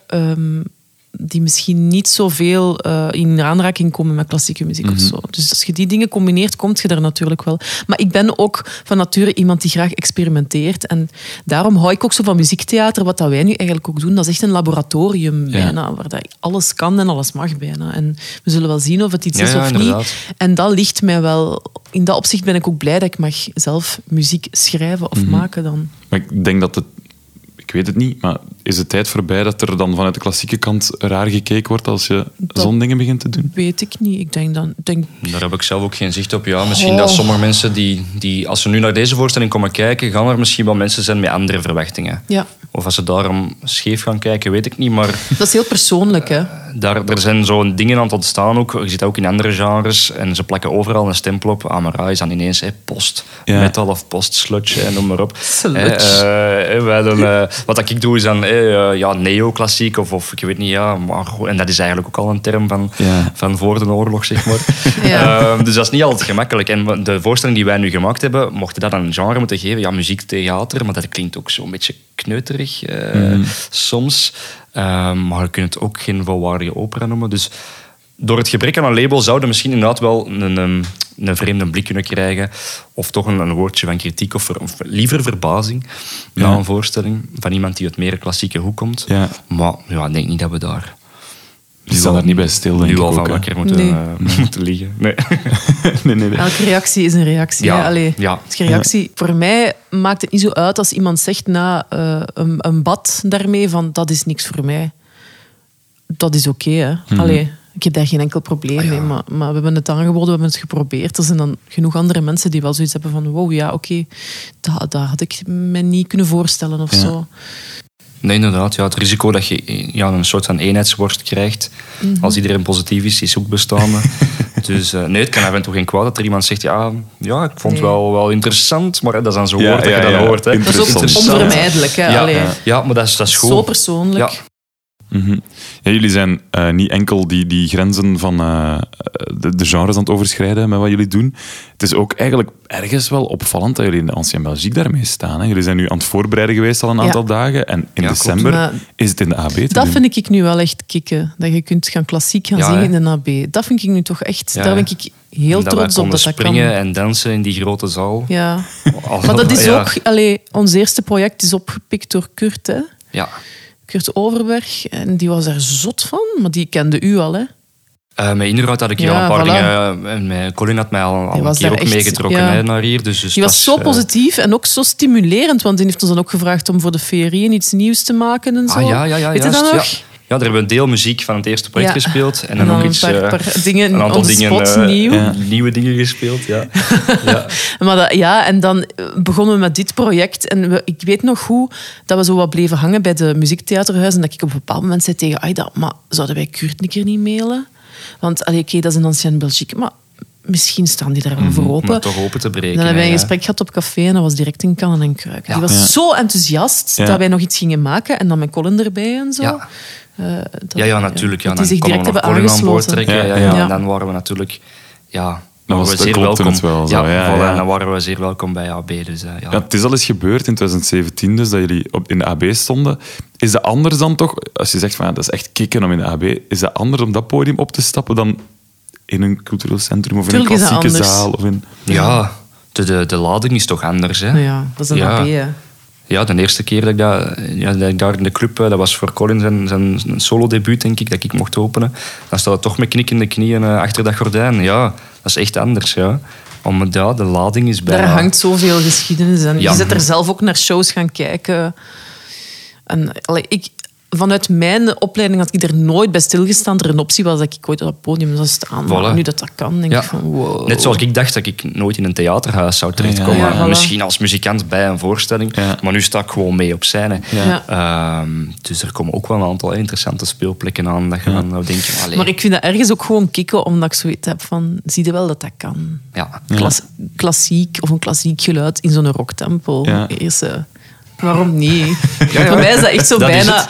die misschien niet zoveel eh in aanraking komen met klassieke muziek of zo. Dus als je die dingen combineert, kom je daar natuurlijk wel. Maar ik ben ook van nature iemand die graag experimenteert. En daarom hou ik ook zo van muziektheater, wat dat wij nu eigenlijk ook doen. Dat is echt een laboratorium bijna, waar dat alles kan en alles mag bijna. En we zullen wel zien of het iets Ja, is of niet. En dat ligt mij wel... In dat opzicht ben ik ook blij dat ik mag zelf muziek schrijven of maken dan. Maar ik denk dat het... Ik weet het niet, maar is het tijd voorbij dat er dan vanuit de klassieke kant raar gekeken wordt als je zo'n dingen begint te doen? Weet ik niet. Ik denk dan... Denk, Daar heb ik zelf ook geen zicht op. Ja, misschien Oh. dat sommige mensen die, die, als ze nu naar deze voorstelling komen kijken, gaan er misschien wel mensen zijn met andere verwachtingen. ja, Of als ze daarom scheef gaan kijken, weet ik niet. Maar dat is heel persoonlijk, hè. daar, er zijn zo'n dingen aan het ontstaan ook. Je ziet dat ook in andere genres. En ze plakken overal een stempel op. Amara is dan ineens hè, post Ja. metal of post sludge, hè, noem maar op. Sludge. Eh, eh, wij eh, wat ik doe is dan eh, ja, neoclassiek of, of ik weet niet. Ja, maar, en dat is eigenlijk ook al een term van, Ja. van voor de oorlog, zeg maar. <laughs> Ja. Ehm, dus dat is niet altijd gemakkelijk. En de voorstelling die wij nu gemaakt hebben, mochten dat een genre moeten geven. Ja, muziek, theater, maar dat klinkt ook zo'n beetje kneuterig eh, soms. Ehm, maar je kunt het ook geen volwaardige opera noemen. Dus door het gebrek aan een label zouden misschien inderdaad wel een, een, een vreemde blik kunnen krijgen. Of toch een, een woordje van kritiek of, ver- of liever verbazing na een voorstelling van iemand die uit meer klassieke hoek komt. Ja. Maar ja, ik denk niet dat we daar Die staan er niet bij stil, denk nu ik al van wakker moeten, Nee. eh, moeten <laughs> liggen. Nee. <laughs> Nee, nee, nee. Elke reactie is een reactie. Ja, hè. Allee, ja. die reactie. Voor mij maakt het niet zo uit als iemand zegt na eh, een, een bad daarmee van dat is niks voor mij. Dat is oké, hè. Mhm. Allee, ik heb daar geen enkel probleem Ah, mee, maar, maar we hebben het aangeboden, we hebben het geprobeerd. Er zijn dan genoeg andere mensen die wel zoiets hebben van wow, ja, oké, dat, dat had ik me niet kunnen voorstellen of Ja. zo. Nee, inderdaad. Ja, het risico dat je ja, een soort van eenheidsworst krijgt Mhm. als iedereen positief is, is ook bestaande. <laughs> dus eh, nee, het kan toe geen kwaad dat er iemand zegt ja, ja ik vond het Nee. wel, wel interessant, maar hè, dat is dan zo'n Ja, woord dat ja, je dan ja. hoort. Hè. Dat is ook onvermijdelijk, hè. Ja, ja, maar dat is, dat is goed. Zo persoonlijk. Mhm. Ja, jullie zijn eh, niet enkel die, die grenzen van eh, de, de genres aan het overschrijden met wat jullie doen. Het is ook eigenlijk ergens wel opvallend dat jullie in de Ancien Belgique daarmee staan. Hè. Jullie zijn nu aan het voorbereiden geweest al een Ja. aantal dagen. En in Ja, december Maar is het in de AB te Dat doen. vind ik nu wel echt kicken. Dat je kunt gaan klassiek gaan Ja, zingen hè. in de AB. Dat vind ik nu toch echt... Ja, daar ben ik heel dat trots op dat dat kan. springen en dansen in die grote zaal. Ja. Maar dat is ja. ook... Allee, ons eerste project is opgepikt door Kurt, hè. Ja. Kurt Overberg. En die was daar zot van. Maar die kende u al, hè. Eh, met Inderdaad had ik hier Ja, al een paar voilà. dingen... En met Colin had mij al, al een keer ook echt- meegetrokken ja. hè, naar hier. Dus, dus Die was zo eh, positief en ook zo stimulerend. Want die heeft ons dan ook gevraagd om voor de ferie iets nieuws te maken en zo. Ah ja, ja, ja. Weet je dat nog? Ja. daar hebben we een deel muziek van het eerste project Ja. gespeeld. En En dan, dan ook een iets... paar, eh, paar dingen een aantal dingen, spot eh, nieuw. Ja. nieuwe dingen gespeeld, ja. <laughs> ja. Maar dat, ja, en dan eh, begonnen we met dit project. En we, ik weet nog goed dat we zo wat bleven hangen bij de muziektheaterhuis. En dat ik op een bepaald moment zei tegen Aida, maar zouden wij Kurt een keer niet mailen? Want oké, dat is een ancien Belgique, maar misschien staan die daar wel voor Om open. het toch open te breken. En dan hebben wij een ja. gesprek gehad op café en dat was direct in kannen en kruiken. Ja. Die was Ja. zo enthousiast Ja. dat wij nog iets gingen maken en dan met Colin erbij en zo. Ja. Eh, dat- Ja, ja, natuurlijk. Ja, dan die zich konden direct we nog Colin aan boord aangesloten. trekken. Ja, Ja, ja, ja. En dan waren we natuurlijk... Ja, Dan was waren we het- zeer welkom. het wel zo, ja, voilà, ja. En dan waren we zeer welkom bij AB. Dus, eh, ja. Ja, het is al eens gebeurd in 2017, dus dat jullie op, in de AB stonden. Is dat anders dan toch, als je zegt van ja, dat is echt kicken om in de AB, is dat anders om dat podium op te stappen dan in een cultureel centrum of in Tuurlijk een klassieke zaal? Of in... Ja, de, de, de lading is toch anders. Hè? Ja, dat is een Ja. AB, hè. Ja, de eerste keer dat ik, dat, ja, dat ik daar in de club, eh, dat was voor Colin zijn, zijn solo-debuut, denk ik, dat ik mocht openen. Dan staat het toch met knikkende knieën eh, achter dat gordijn. Ja, dat is echt anders. Ja. Om, ja, de lading is bijna... Daar hangt zoveel geschiedenis en Ja. je zit er zelf ook naar shows gaan kijken. En allee, ik, vanuit mijn opleiding had ik er nooit bij stilgestaan. Er een optie was dat ik ooit op het podium zou staan. Maar nu dat dat kan, denk Ja. ik van wow. Net zoals ik dacht dat ik nooit in een theaterhuis zou terechtkomen. Ja, ja, voilà. Misschien als muzikant bij een voorstelling. Ja. Maar nu sta ik gewoon mee op scène. Ja. Ehm, dus er komen ook wel een aantal interessante speelplekken aan. Dat je dan nou denkt, allee, Maar ik vind dat ergens ook gewoon kicken, omdat ik zoiets heb van... Zie je wel dat dat kan? ja. Klas- klassiek of een klassiek geluid in zo'n rocktempel. Ja. Eerst, eh, waarom niet? Voor mij is dat echt zo Dat bijna...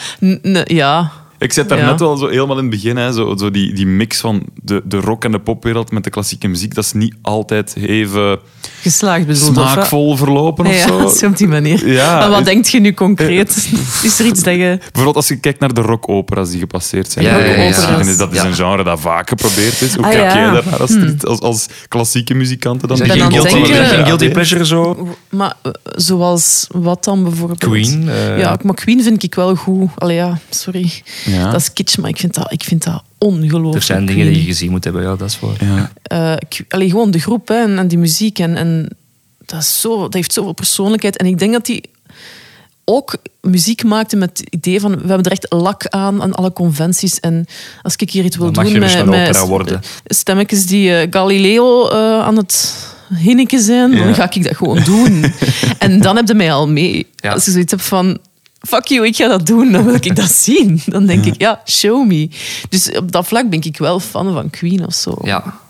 ja. Ik zit daar Ja. net wel zo helemaal in het begin, hè, zo, zo die, die mix van de, de rock- en de popwereld met de klassieke muziek, dat is niet altijd even Geslaagd bedoeld, of smaakvol verlopen of Ja, zo. <laughs> zo op die manier. Ja, maar wat het- denk je nu concreet? <laughs> Is er iets dat je... Bijvoorbeeld als je kijkt naar de rockopera's die gepasseerd zijn. Ja, in de ja, Dat is Ja. een genre dat vaak geprobeerd is. Hoe Ah, kijk ja. jij daarnaar als, als, als klassieke muzikanten dan? Geen guilty, pleasure zo? Maar eh, zoals wat dan bijvoorbeeld? Queen, eh. Ja, maar Queen vind ik wel goed. Allee, ja, sorry. Ja. Dat is kitsch, maar ik vind dat, ik vind dat ongelooflijk. Er zijn dingen die je gezien moet hebben, ja, dat is waar. Ja. Eh, ik- allee, gewoon de groep hè, en, en die muziek. En, en dat, is zo, dat heeft zoveel persoonlijkheid. En ik denk dat die ook muziek maakte met het idee van... We hebben er echt lak aan, aan alle conventies. En als ik hier iets wil doen dus met, stemmetjes die eh, Galileo eh, aan het hinneken zijn, Ja. dan ga ik dat gewoon doen. <laughs> en dan heb je mij al mee. Ja. Als je zoiets hebt van... Fuck you, ik ga dat doen. Dan wil ik <laughs> dat zien. Dan denk ik, ja, show me. Dus op dat vlak ben ik wel fan van Queen of zo. Ja.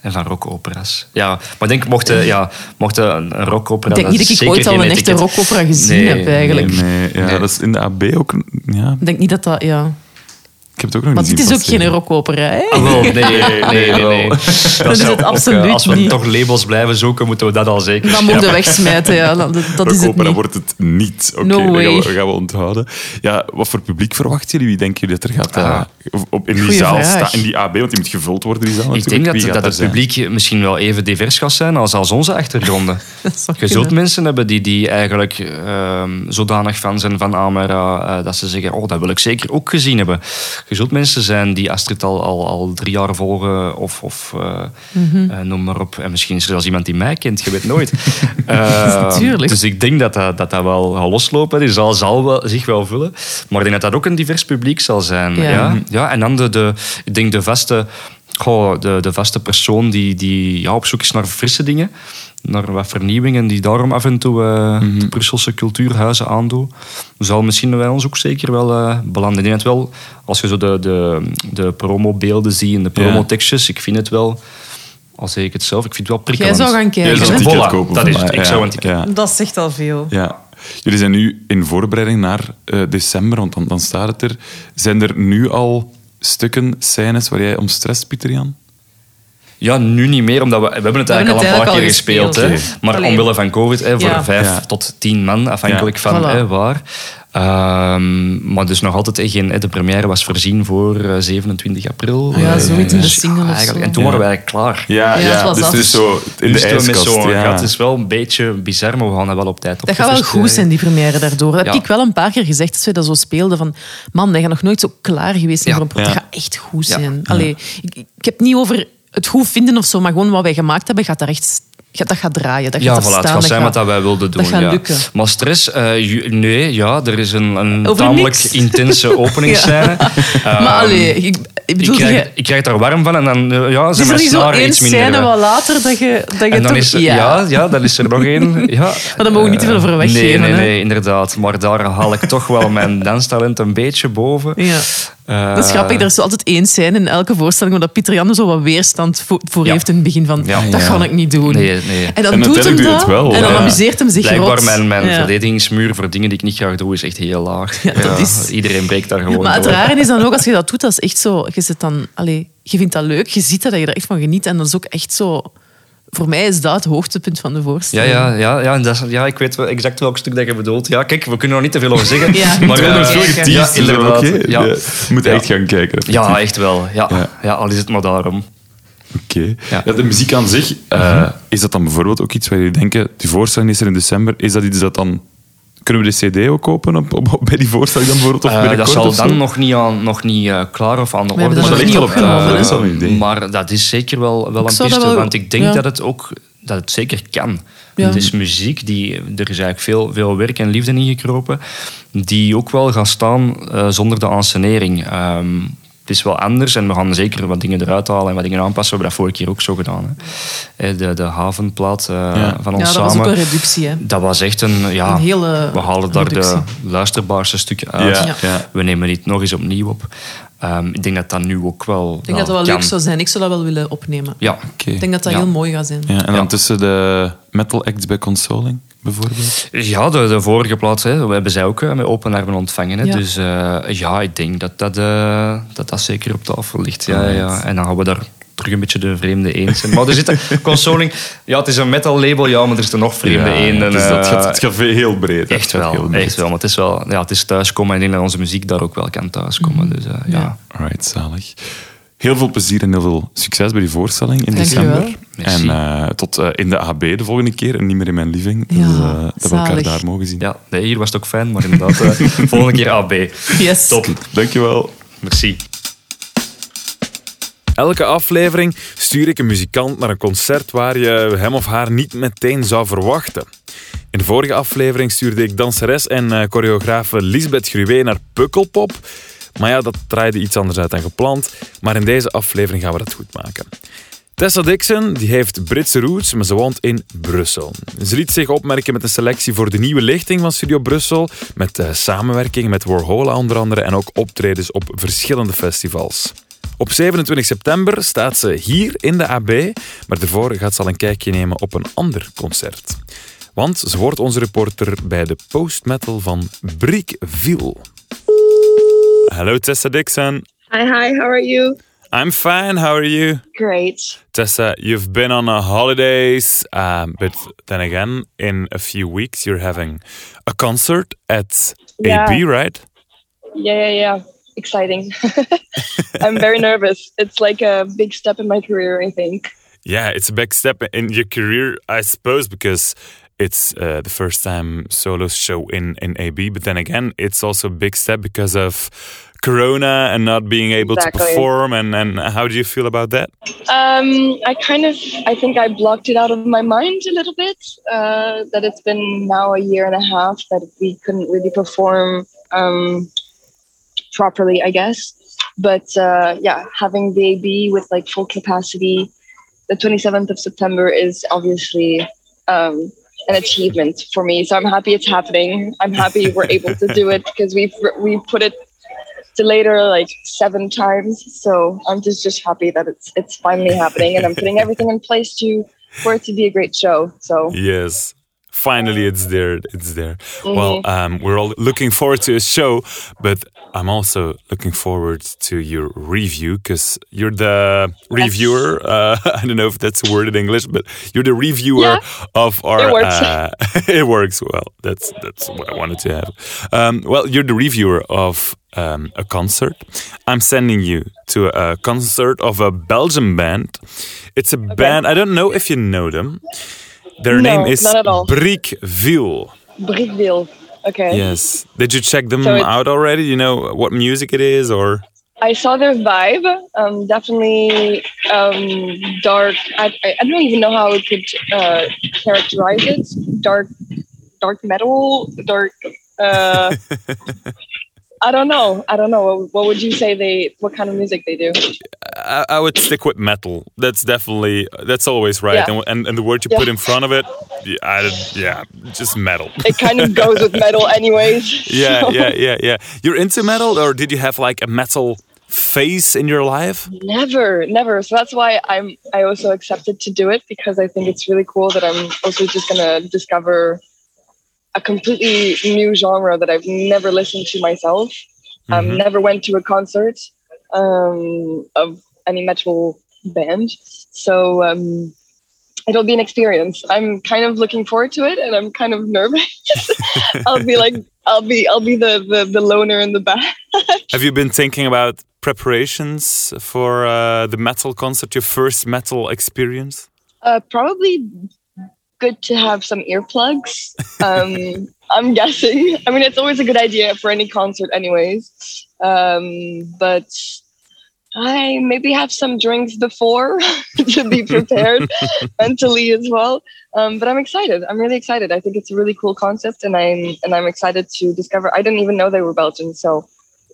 En van rockopera's. Ja, maar ik denk, mochten ja, mocht een een rockopera... Ik denk niet dat ik ooit al een echte rockopera gezien Nee, heb, eigenlijk. Nee, ja, Nee. dat is in de AB ook... Ja, Ik denk niet dat dat... Ja. Ik heb het ook nog Maar niet dit is ook geen rockopera, hè? Ah, <laughs> nee, nee, nee. nee. Dat is het ook, absoluut Als we niet. toch labels blijven zoeken, moeten we dat al zeker Dat moet je schrappen. wegsmijten, ja. Dat, dat is het Rockopera niet. wordt het niet. Oké, No dat gaan way. we, gaan we onthouden. Ja, wat voor publiek verwachten jullie? Wie denken jullie dat er gaat Ah. op, in die Goeie zaal staan? In die AB, want die moet gevuld worden, die zaal Ik denk natuurlijk. dat, Wie het zijn? publiek misschien wel even divers gaat zijn als, als onze achtergronden. <laughs> Je zult mensen hebben die, die eigenlijk ehm, zodanig fan zijn van Amara eh, dat ze zeggen, oh, dat wil ik zeker ook gezien hebben. Je zult mensen zijn die Astrid al, al, al drie jaar volgen of, of eh, Mhm. eh, noem maar op. En misschien is er zelfs iemand die mij kent, je weet nooit. <laughs> Eh, Tuurlijk. Dus ik denk dat dat, dat, dat wel gaat loslopen. Die zal wel, zich wel vullen. Maar ik denk dat dat ook een divers publiek zal zijn. Ja. Ja. Ja, en dan de, de, ik denk de vaste... Goh, de, de vaste persoon die, die ja, op zoek is naar frisse dingen, naar wat vernieuwing en die daarom af en toe eh, de Brusselse cultuurhuizen aandoet, zal misschien bij ons ook zeker wel eh, belanden. Ik denk het wel, als je zo de, de, de promobeelden ziet en de promotekstjes, ik vind het wel, al zeg ik het zelf, ik vind het wel Jij prikkelend. zou gaan Jij kijken. zou een ticket kopen. dat is het. Ik Ja, zou een ticket ja. Dat zegt al veel. Ja. Jullie zijn nu in voorbereiding naar eh, december, want dan, dan staat het er. Zijn er nu al stukken, scènes waar jij om stresst, Pieter Jan? Ja, nu niet meer, omdat we, we hebben het eigenlijk hebben al een paar keer gespeeld. hè. Maar Allee. omwille van COVID, hè, voor Ja. vijf Ja. tot tien man, afhankelijk Ja. van Voilà. hè, waar. Ehm, maar dus nog altijd, geen, de première was voorzien voor eh, 27 april. Ja, Eh, zoiets in de dus single zo. En toen waren eigenlijk klaar. Ja, Ja, het was dus is zo in de met ijskast. zo'n ja. Het is wel een beetje bizar, maar we gaan dat wel op tijd Dat gaat wel goed eh. zijn, die première daardoor. Dat heb Ja. ik wel een paar keer gezegd als we dat zo speelden. Van, man, dat gaat nog nooit zo klaar geweest zijn Ja. voor een pro- Dat Ja. gaat echt goed Ja. zijn. Allee, ik, ik heb het niet over het goed vinden of zo, maar gewoon wat wij gemaakt hebben, gaat daar echt... Dat gaat draaien, dat Ja, gaat voilà, er het staan. gaat zijn wat dat wij wilden doen. dat gaat ja. lukken. Maar stress, eh, nee, ja, er is een, een tamelijk niks. intense <laughs> <laughs> openingsscène. Maar Ehm, allee, ik, ik ik, krijg, je- ik krijg daar warm van en dan eh, ja, is zijn er mijn snaren iets minder. scène eh. wat later dat je, dat je en dan toch... is er, ja. Ja, dan is er nog één. <laughs> Ja. Maar daar mogen we niet te veel Eh, weggeven, Nee, nee, nee, inderdaad. Maar daar haal ik toch wel mijn danstalent een beetje boven. Ja. Eh, Dat is grappig, er is zo altijd één scène in elke voorstelling waar dat Pieter Jan er zo wat weerstand voor, voor Ja. heeft in het begin van, Ja. dat ga ik niet doen. Nee, nee. En dan En doet hem dat het wel, en dan ja. amuseert hem zich Blijkbaar rot. mijn, mijn Ja. verdedigingsmuur voor dingen die ik niet graag doe, is echt heel laag. Ja, dat is- Iedereen breekt daar gewoon Maar het door. rare is dan ook, <laughs> als je dat doet, dat is echt zo... Je, zit dan, allee, je vindt dat leuk, je ziet dat, dat je er echt van geniet. En dat is ook echt zo... Voor mij is dat het hoogtepunt van de Ja, voorstelling. ja, ja, ja, en dat ja, ik weet wel exact welk stuk dat je bedoelt. Ja, kijk, we kunnen er niet te veel over zeggen. <laughs> Ja. maar eh, veel ja, geteased, inderdaad. oké. Ja. Ja, Je moet Ja. echt gaan kijken. Ja, echt wel. Ja. Ja. Ja. al is het maar daarom. Oké. Ja. Ja, de muziek aan zich, eh, is dat dan bijvoorbeeld ook iets waar jullie denken, die voorstelling is er in december, is dat iets dat dan... Kunnen we de cd ook kopen op, op, op- bij die voorstelling dan bijvoorbeeld? Of Eh, binnenkort dat zal dan nog niet, aan, nog niet eh, klaar of aan de orde dat zijn. op opgenomen, tafel, hè? dat is wel een idee. Maar dat is zeker wel, wel een dat piste, wel- want ik denk ja. dat het ook dat het zeker kan. Ja. Het is muziek, die, er is eigenlijk veel, veel werk en liefde in gekropen, die ook wel gaan staan eh, zonder de ansenering. Ehm, het is wel anders en we gaan zeker wat dingen eruit halen en wat dingen aanpassen. We hebben dat vorige keer ook zo gedaan. Hè. Eh, De, de havenplaat eh, Ja. van Ja, ons dat was samen. ook een reductie. Hè. Dat was echt een... Ja, Een hele we halen daar de luisterbaarste stukken uit. Ja, Ja. ja. We nemen dit nog eens opnieuw op. Ehm, ik denk dat dat nu ook wel Ik denk dat dat wel kan. leuk zou zijn. Ik zou dat wel willen opnemen. Ja, Oké. Ik denk dat dat Ja. heel mooi gaat zijn. Ja, en dan Ja. tussen de metal acts bij Consoling, bijvoorbeeld. ja de, de vorige plaats hè, we hebben zij ook eh, met open armen ontvangen. Hè. Ja. Dus eh, ja, ik denk dat dat, eh, dat dat zeker op tafel ligt. Ja, ja. En dan gaan we daar terug een beetje de vreemde eend zijn. Maar er zit een <laughs> consoling... Ja, het is een metal label, ja, maar er zitten nog vreemde Ja, eenden. dus dat gaat, het gaat heel breed. Echt heel wel, breed. echt wel. Maar het is wel ja, het is thuiskomen en ik denk dat onze muziek daar ook wel kan thuiskomen. Dus, eh, ja. Alright, zalig. Heel veel plezier en heel veel succes bij die voorstelling in Dank december. En eh, tot eh, in de AB de volgende keer en niet meer in mijn living. Ja, dus, eh, dat we elkaar daar mogen zien. Ja, nee, hier was het ook fijn, maar inderdaad, <laughs> volgende keer AB. Yes. Top. Dankjewel. Merci. Elke aflevering stuur ik een muzikant naar een concert waar je hem of haar niet meteen zou verwachten. In de vorige aflevering stuurde ik danseres en eh, choreografe Lisbeth Gruwe naar Pukkelpop. Maar ja, dat draaide iets anders uit dan gepland. Maar in deze aflevering gaan we dat goed maken. Tessa Dixon die heeft Britse roots, maar ze woont in Brussel. Ze liet zich opmerken met een selectie voor de nieuwe lichting van Studio Brussel, met eh, samenwerking met Warhol onder andere en ook optredens op verschillende festivals. Op 27 september staat ze hier in de AB, maar daarvoor gaat ze al een kijkje nemen op een ander concert. Want ze wordt onze reporter bij de post-metal van Brickville. Hallo Tessa Dixon. Hi, hi, how are you? I'm fine, how are you? Great. Tessa, you've been on a holidays, um, but then again, in a few weeks, you're having a concert at Yeah. AB, right? Yeah, yeah, yeah. Exciting. <laughs> I'm very nervous. It's like a big step in my career, I think. Yeah, it's a big step in your career, I suppose, because it's uh, the first time solo show in, in AB. But then again, it's also a big step because of Corona and not being able Exactly. to perform. And, and how do you feel about that? Um, I kind of, I think I blocked it out of my mind a little bit. Uh, that it's been now a year and a half that we couldn't really perform um, properly, I guess. But uh, yeah, having the AB with like full capacity, the 27th of September is obviously um, an achievement for me. So I'm happy it's happening. I'm happy we're able to do it <laughs> because we've we put it to later like seven times. So I'm just just happy that it's it's finally happening, and I'm putting everything in place to for it to be a great show. So Yes. Finally, it's there. It's there. Mhm. Well, um, we're all looking forward to a show, but I'm also looking forward to your review because you're the reviewer. Uh, <laughs> I don't know if that's a word in English, but you're the reviewer Yeah, of our. it works. Uh, <laughs> it works well. That's that's what I wanted to have. Um, well, you're the reviewer of um, a concert. I'm sending you to a concert of a Belgian band. It's a band. I don't know if you know them. Their No, name is not at all. Brickville. Brickville. Okay. Yes. Did you check them So out already? You know what music it is, or I saw their vibe. Um, definitely um, dark. I, I I don't even know how I could uh, characterize it. Dark, dark metal. Dark. Uh, <laughs> I don't know. I don't know. What would you say they? What kind of music they do? I, I would stick with metal. That's definitely that's always right. Yeah. And, and and the word you Yeah. put in front of it, yeah, I, yeah just metal. It kind of <laughs> goes with metal, anyways. yeah, so- yeah, yeah, yeah. You're into metal, or did you have like a metal phase in your life? Never, never. So that's why I'm. I also accepted to do it because I think it's really cool that I'm also just gonna discover a completely new genre that I've never listened to myself. Um, Mhm. never went to a concert um, of any metal band, so um, it'll be an experience. I'm kind of looking forward to it, and I'm kind of nervous. <laughs> I'll be like, I'll be, I'll be the the, the loner in the back. Have you been thinking about preparations for uh, the metal concert, your first metal experience? Uh, probably good to have some earplugs. Um, I'm guessing. I mean, it's always a good idea for any concert, anyways. Um, but I maybe have some drinks before <laughs> to be prepared <laughs> mentally as well. Um, but I'm excited. I'm really excited. I think it's a really cool concept, and I'm and I'm excited to discover. I didn't even know they were Belgian, so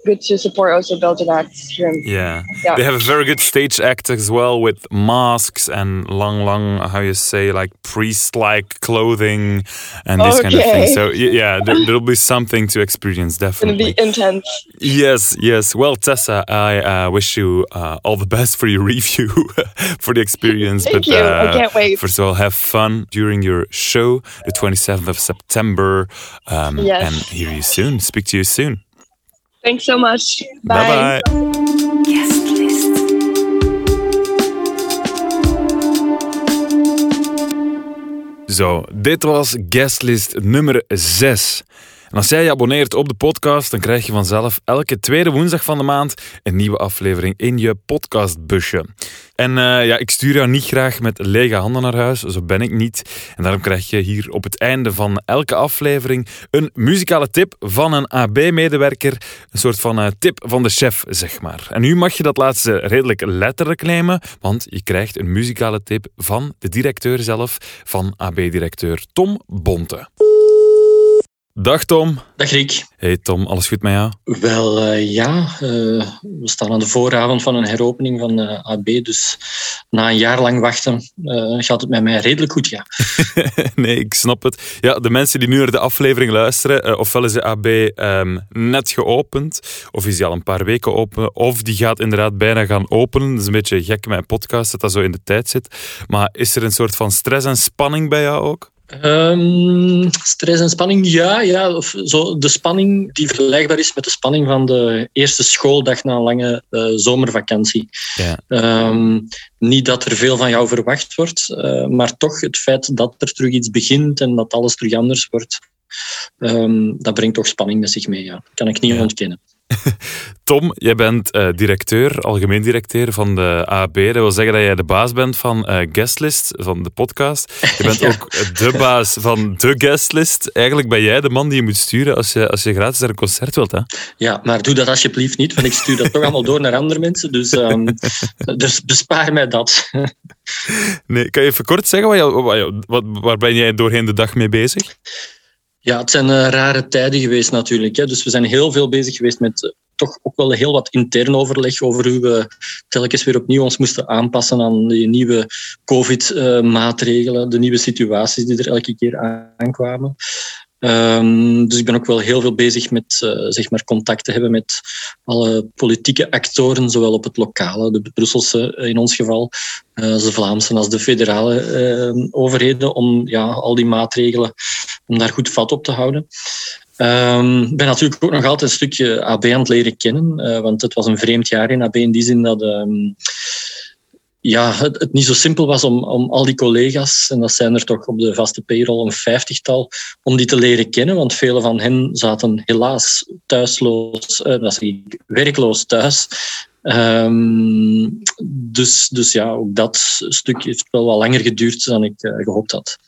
good to support also Belgian acts Yeah. Yeah. They have a very good stage act as well with masks and long, long, how you say, like priest like clothing and this kind of thing. So, yeah, there, there'll be something to experience, definitely. be intense. Yes, yes. Well, Tessa, I uh, wish you uh, all the best for your <laughs> review, for the experience. Thank but you. I uh, can't wait. First of all, have fun during your show, the 27th of September. Um, Yes. And hear you soon. Speak to you soon. Thanks so much. Bye bye. Guest list. Zo, dit was guestlist nummer 6. En als jij je abonneert op de podcast, dan krijg je vanzelf elke tweede woensdag van de maand een nieuwe aflevering in je podcastbusje. En eh, ja, ik stuur jou niet graag met lege handen naar huis, zo ben ik niet. En daarom krijg je hier op het einde van elke aflevering een muzikale tip van een AB-medewerker. Een soort van eh, tip van de chef, zeg maar. En nu mag je dat laatste redelijk letterlijk nemen, want je krijgt een muzikale tip van de directeur zelf, van AB-directeur Tom Bonte. Dag Tom. Dag Rick. Hey Tom, alles goed met jou? Wel eh, ja, eh, we staan aan de vooravond van een heropening van eh, AB, dus na een jaar lang wachten eh, gaat het met mij redelijk goed, ja. <laughs> nee, ik snap het. Ja, de mensen die nu naar de aflevering luisteren, ofwel is de AB ehm, net geopend, of is die al een paar weken open, of die gaat inderdaad bijna gaan openen. Dat is een beetje gek met een podcast, dat dat zo in de tijd zit. Maar is er een soort van stress en spanning bij jou ook? Ehm, stress en spanning, ja, ja. Of zo de spanning die vergelijkbaar is met de spanning van de eerste schooldag na een lange eh, zomervakantie. Ja. Ehm, niet dat er veel van jou verwacht wordt, eh, maar toch het feit dat er terug iets begint en dat alles terug anders wordt, ehm, dat brengt toch spanning met zich mee. Ja. Kan ik niet ontkennen. <laughs> Tom, jij bent eh, directeur, algemeen directeur van de AB. Dat wil zeggen dat jij de baas bent van eh, Guestlist, van de podcast. Je bent <laughs> Ja. ook de baas van de Guestlist. Eigenlijk ben jij de man die je moet sturen als je, als je gratis naar een concert wilt. Hè? Ja, maar doe dat alsjeblieft niet, want ik stuur dat toch allemaal door naar andere mensen. Dus, ehm, dus bespaar mij dat. <laughs> Nee, kan je even kort zeggen, wat, waar ben jij doorheen de dag mee bezig? Ja, het zijn eh, rare tijden geweest natuurlijk. Hè. Dus we zijn heel veel bezig geweest met eh, toch ook wel heel wat intern overleg over hoe we telkens weer opnieuw ons moesten aanpassen aan die nieuwe COVID-maatregelen, de nieuwe situaties die er elke keer aankwamen. Ehm, dus ik ben ook wel heel veel bezig met eh, zeg maar contact te hebben met alle politieke actoren, zowel op het lokale, de Brusselse in ons geval, eh, de Vlaamse als de federale eh, overheden, om ja, al die maatregelen, om daar goed vat op te houden. Ehm, Ik ben natuurlijk ook nog altijd een stukje AB aan het leren kennen, eh, want het was een vreemd jaar in AB in die zin dat ehm, ja, het, niet zo simpel was om, om al die collega's, en dat zijn er toch op de vaste payroll een vijftigtal, om die te leren kennen, want vele van hen zaten helaas thuisloos, eh, dat is werkloos thuis. Ehm, dus, dus ja, ook dat stuk heeft wel wat langer geduurd dan ik eh, gehoopt had.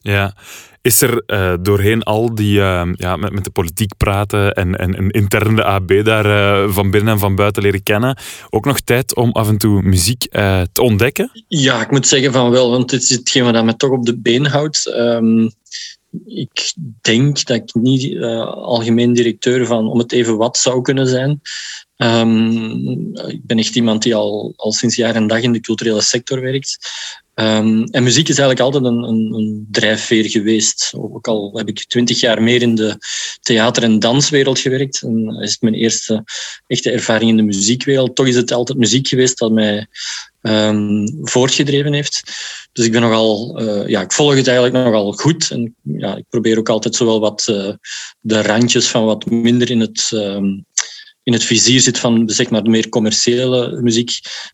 Ja. Is er eh, doorheen al die eh, ja, met, met de politiek praten en, en, intern de AB daar eh, van binnen en van buiten leren kennen, ook nog tijd om af en toe muziek te ontdekken? Ja, ik moet zeggen van wel, want dit is hetgeen wat me toch op de been houdt. Ehm, ik denk dat ik niet algemeen directeur van om het even wat zou kunnen zijn. Ehm, ik ben echt iemand die al, al sinds jaar en dag in de culturele sector werkt. Ehm, en muziek is eigenlijk altijd een, een, een drijfveer geweest. Ook al heb ik twintig jaar meer in de theater- en danswereld gewerkt. En is mijn eerste echte ervaring in de muziekwereld. Toch is het altijd muziek geweest dat mij ehm, voortgedreven heeft. Dus ik ben nogal, eh, ja, ik volg het eigenlijk nogal goed. En ja, ik probeer ook altijd zowel wat eh, de randjes van wat minder in het, ehm, in het vizier zit van zeg maar, de meer commerciële muziek.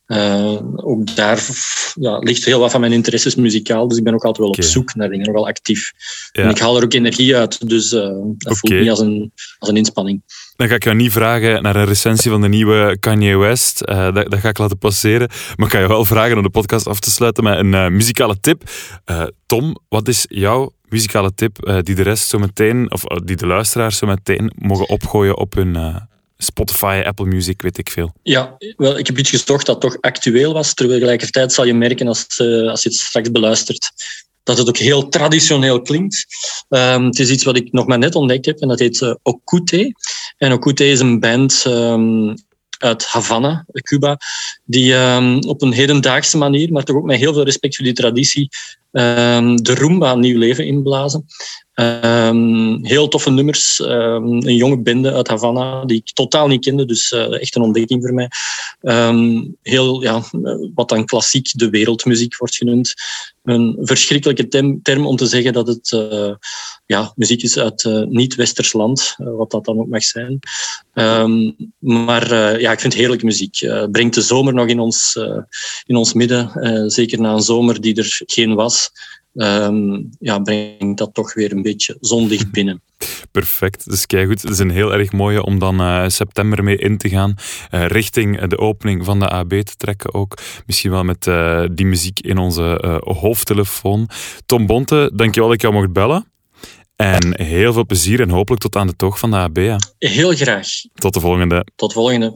Eh, ook daar ja, ligt heel wat van mijn interesses muzikaal. Dus ik ben ook altijd wel op zoek naar dingen, nogal actief. Ja. En ik haal er ook energie uit. Dus eh, dat voelt niet als een, als een inspanning. Dan ga ik jou niet vragen naar een recensie van de nieuwe Kanye West. Eh, dat, dat ga ik laten passeren. Maar ik ga je wel vragen om de podcast af te sluiten met een muzikale tip. Tom, wat is jouw muzikale tip die de rest zo meteen, of die de luisteraars zo meteen mogen opgooien op hun, Spotify, Apple Music, weet ik veel. Ja, wel, ik heb iets gezocht dat toch actueel was. Tegelijkertijd zal je merken als, eh, als je het straks beluistert dat het ook heel traditioneel klinkt. Ehm, het is iets wat ik nog maar net ontdekt heb en dat heet uh, Okute. En Okute is een band ehm, uit Havana, Cuba, die ehm, op een hedendaagse manier, maar toch ook met heel veel respect voor die traditie, de rumba nieuw leven inblazen. Um, heel toffe nummers. Um, een jonge bende uit Havana die ik totaal niet kende, dus uh, echt een ontdekking voor mij. Um, heel, ja, wat dan klassiek de wereldmuziek wordt genoemd. Een verschrikkelijke term, om te zeggen dat het uh, ja, muziek is uit uh, niet-westers land, wat dat dan ook mag zijn. maar ja, ik vind heerlijke muziek. brengt de zomer nog in ons, in ons midden, zeker na een zomer die er geen was um, ja, brengt dat toch weer een beetje zonlicht <laughs> binnen. Perfect, dus kijk goed. Het is een heel erg mooie om dan uh, september mee in te gaan. Uh, richting de opening van de AB te trekken ook. Misschien wel met uh, die muziek in onze hoofdtelefoon. Tom Bonte, dankjewel dat ik jou mocht bellen. En heel veel plezier en hopelijk tot aan de toog van de AB. Heel graag. Tot de volgende. Tot volgende.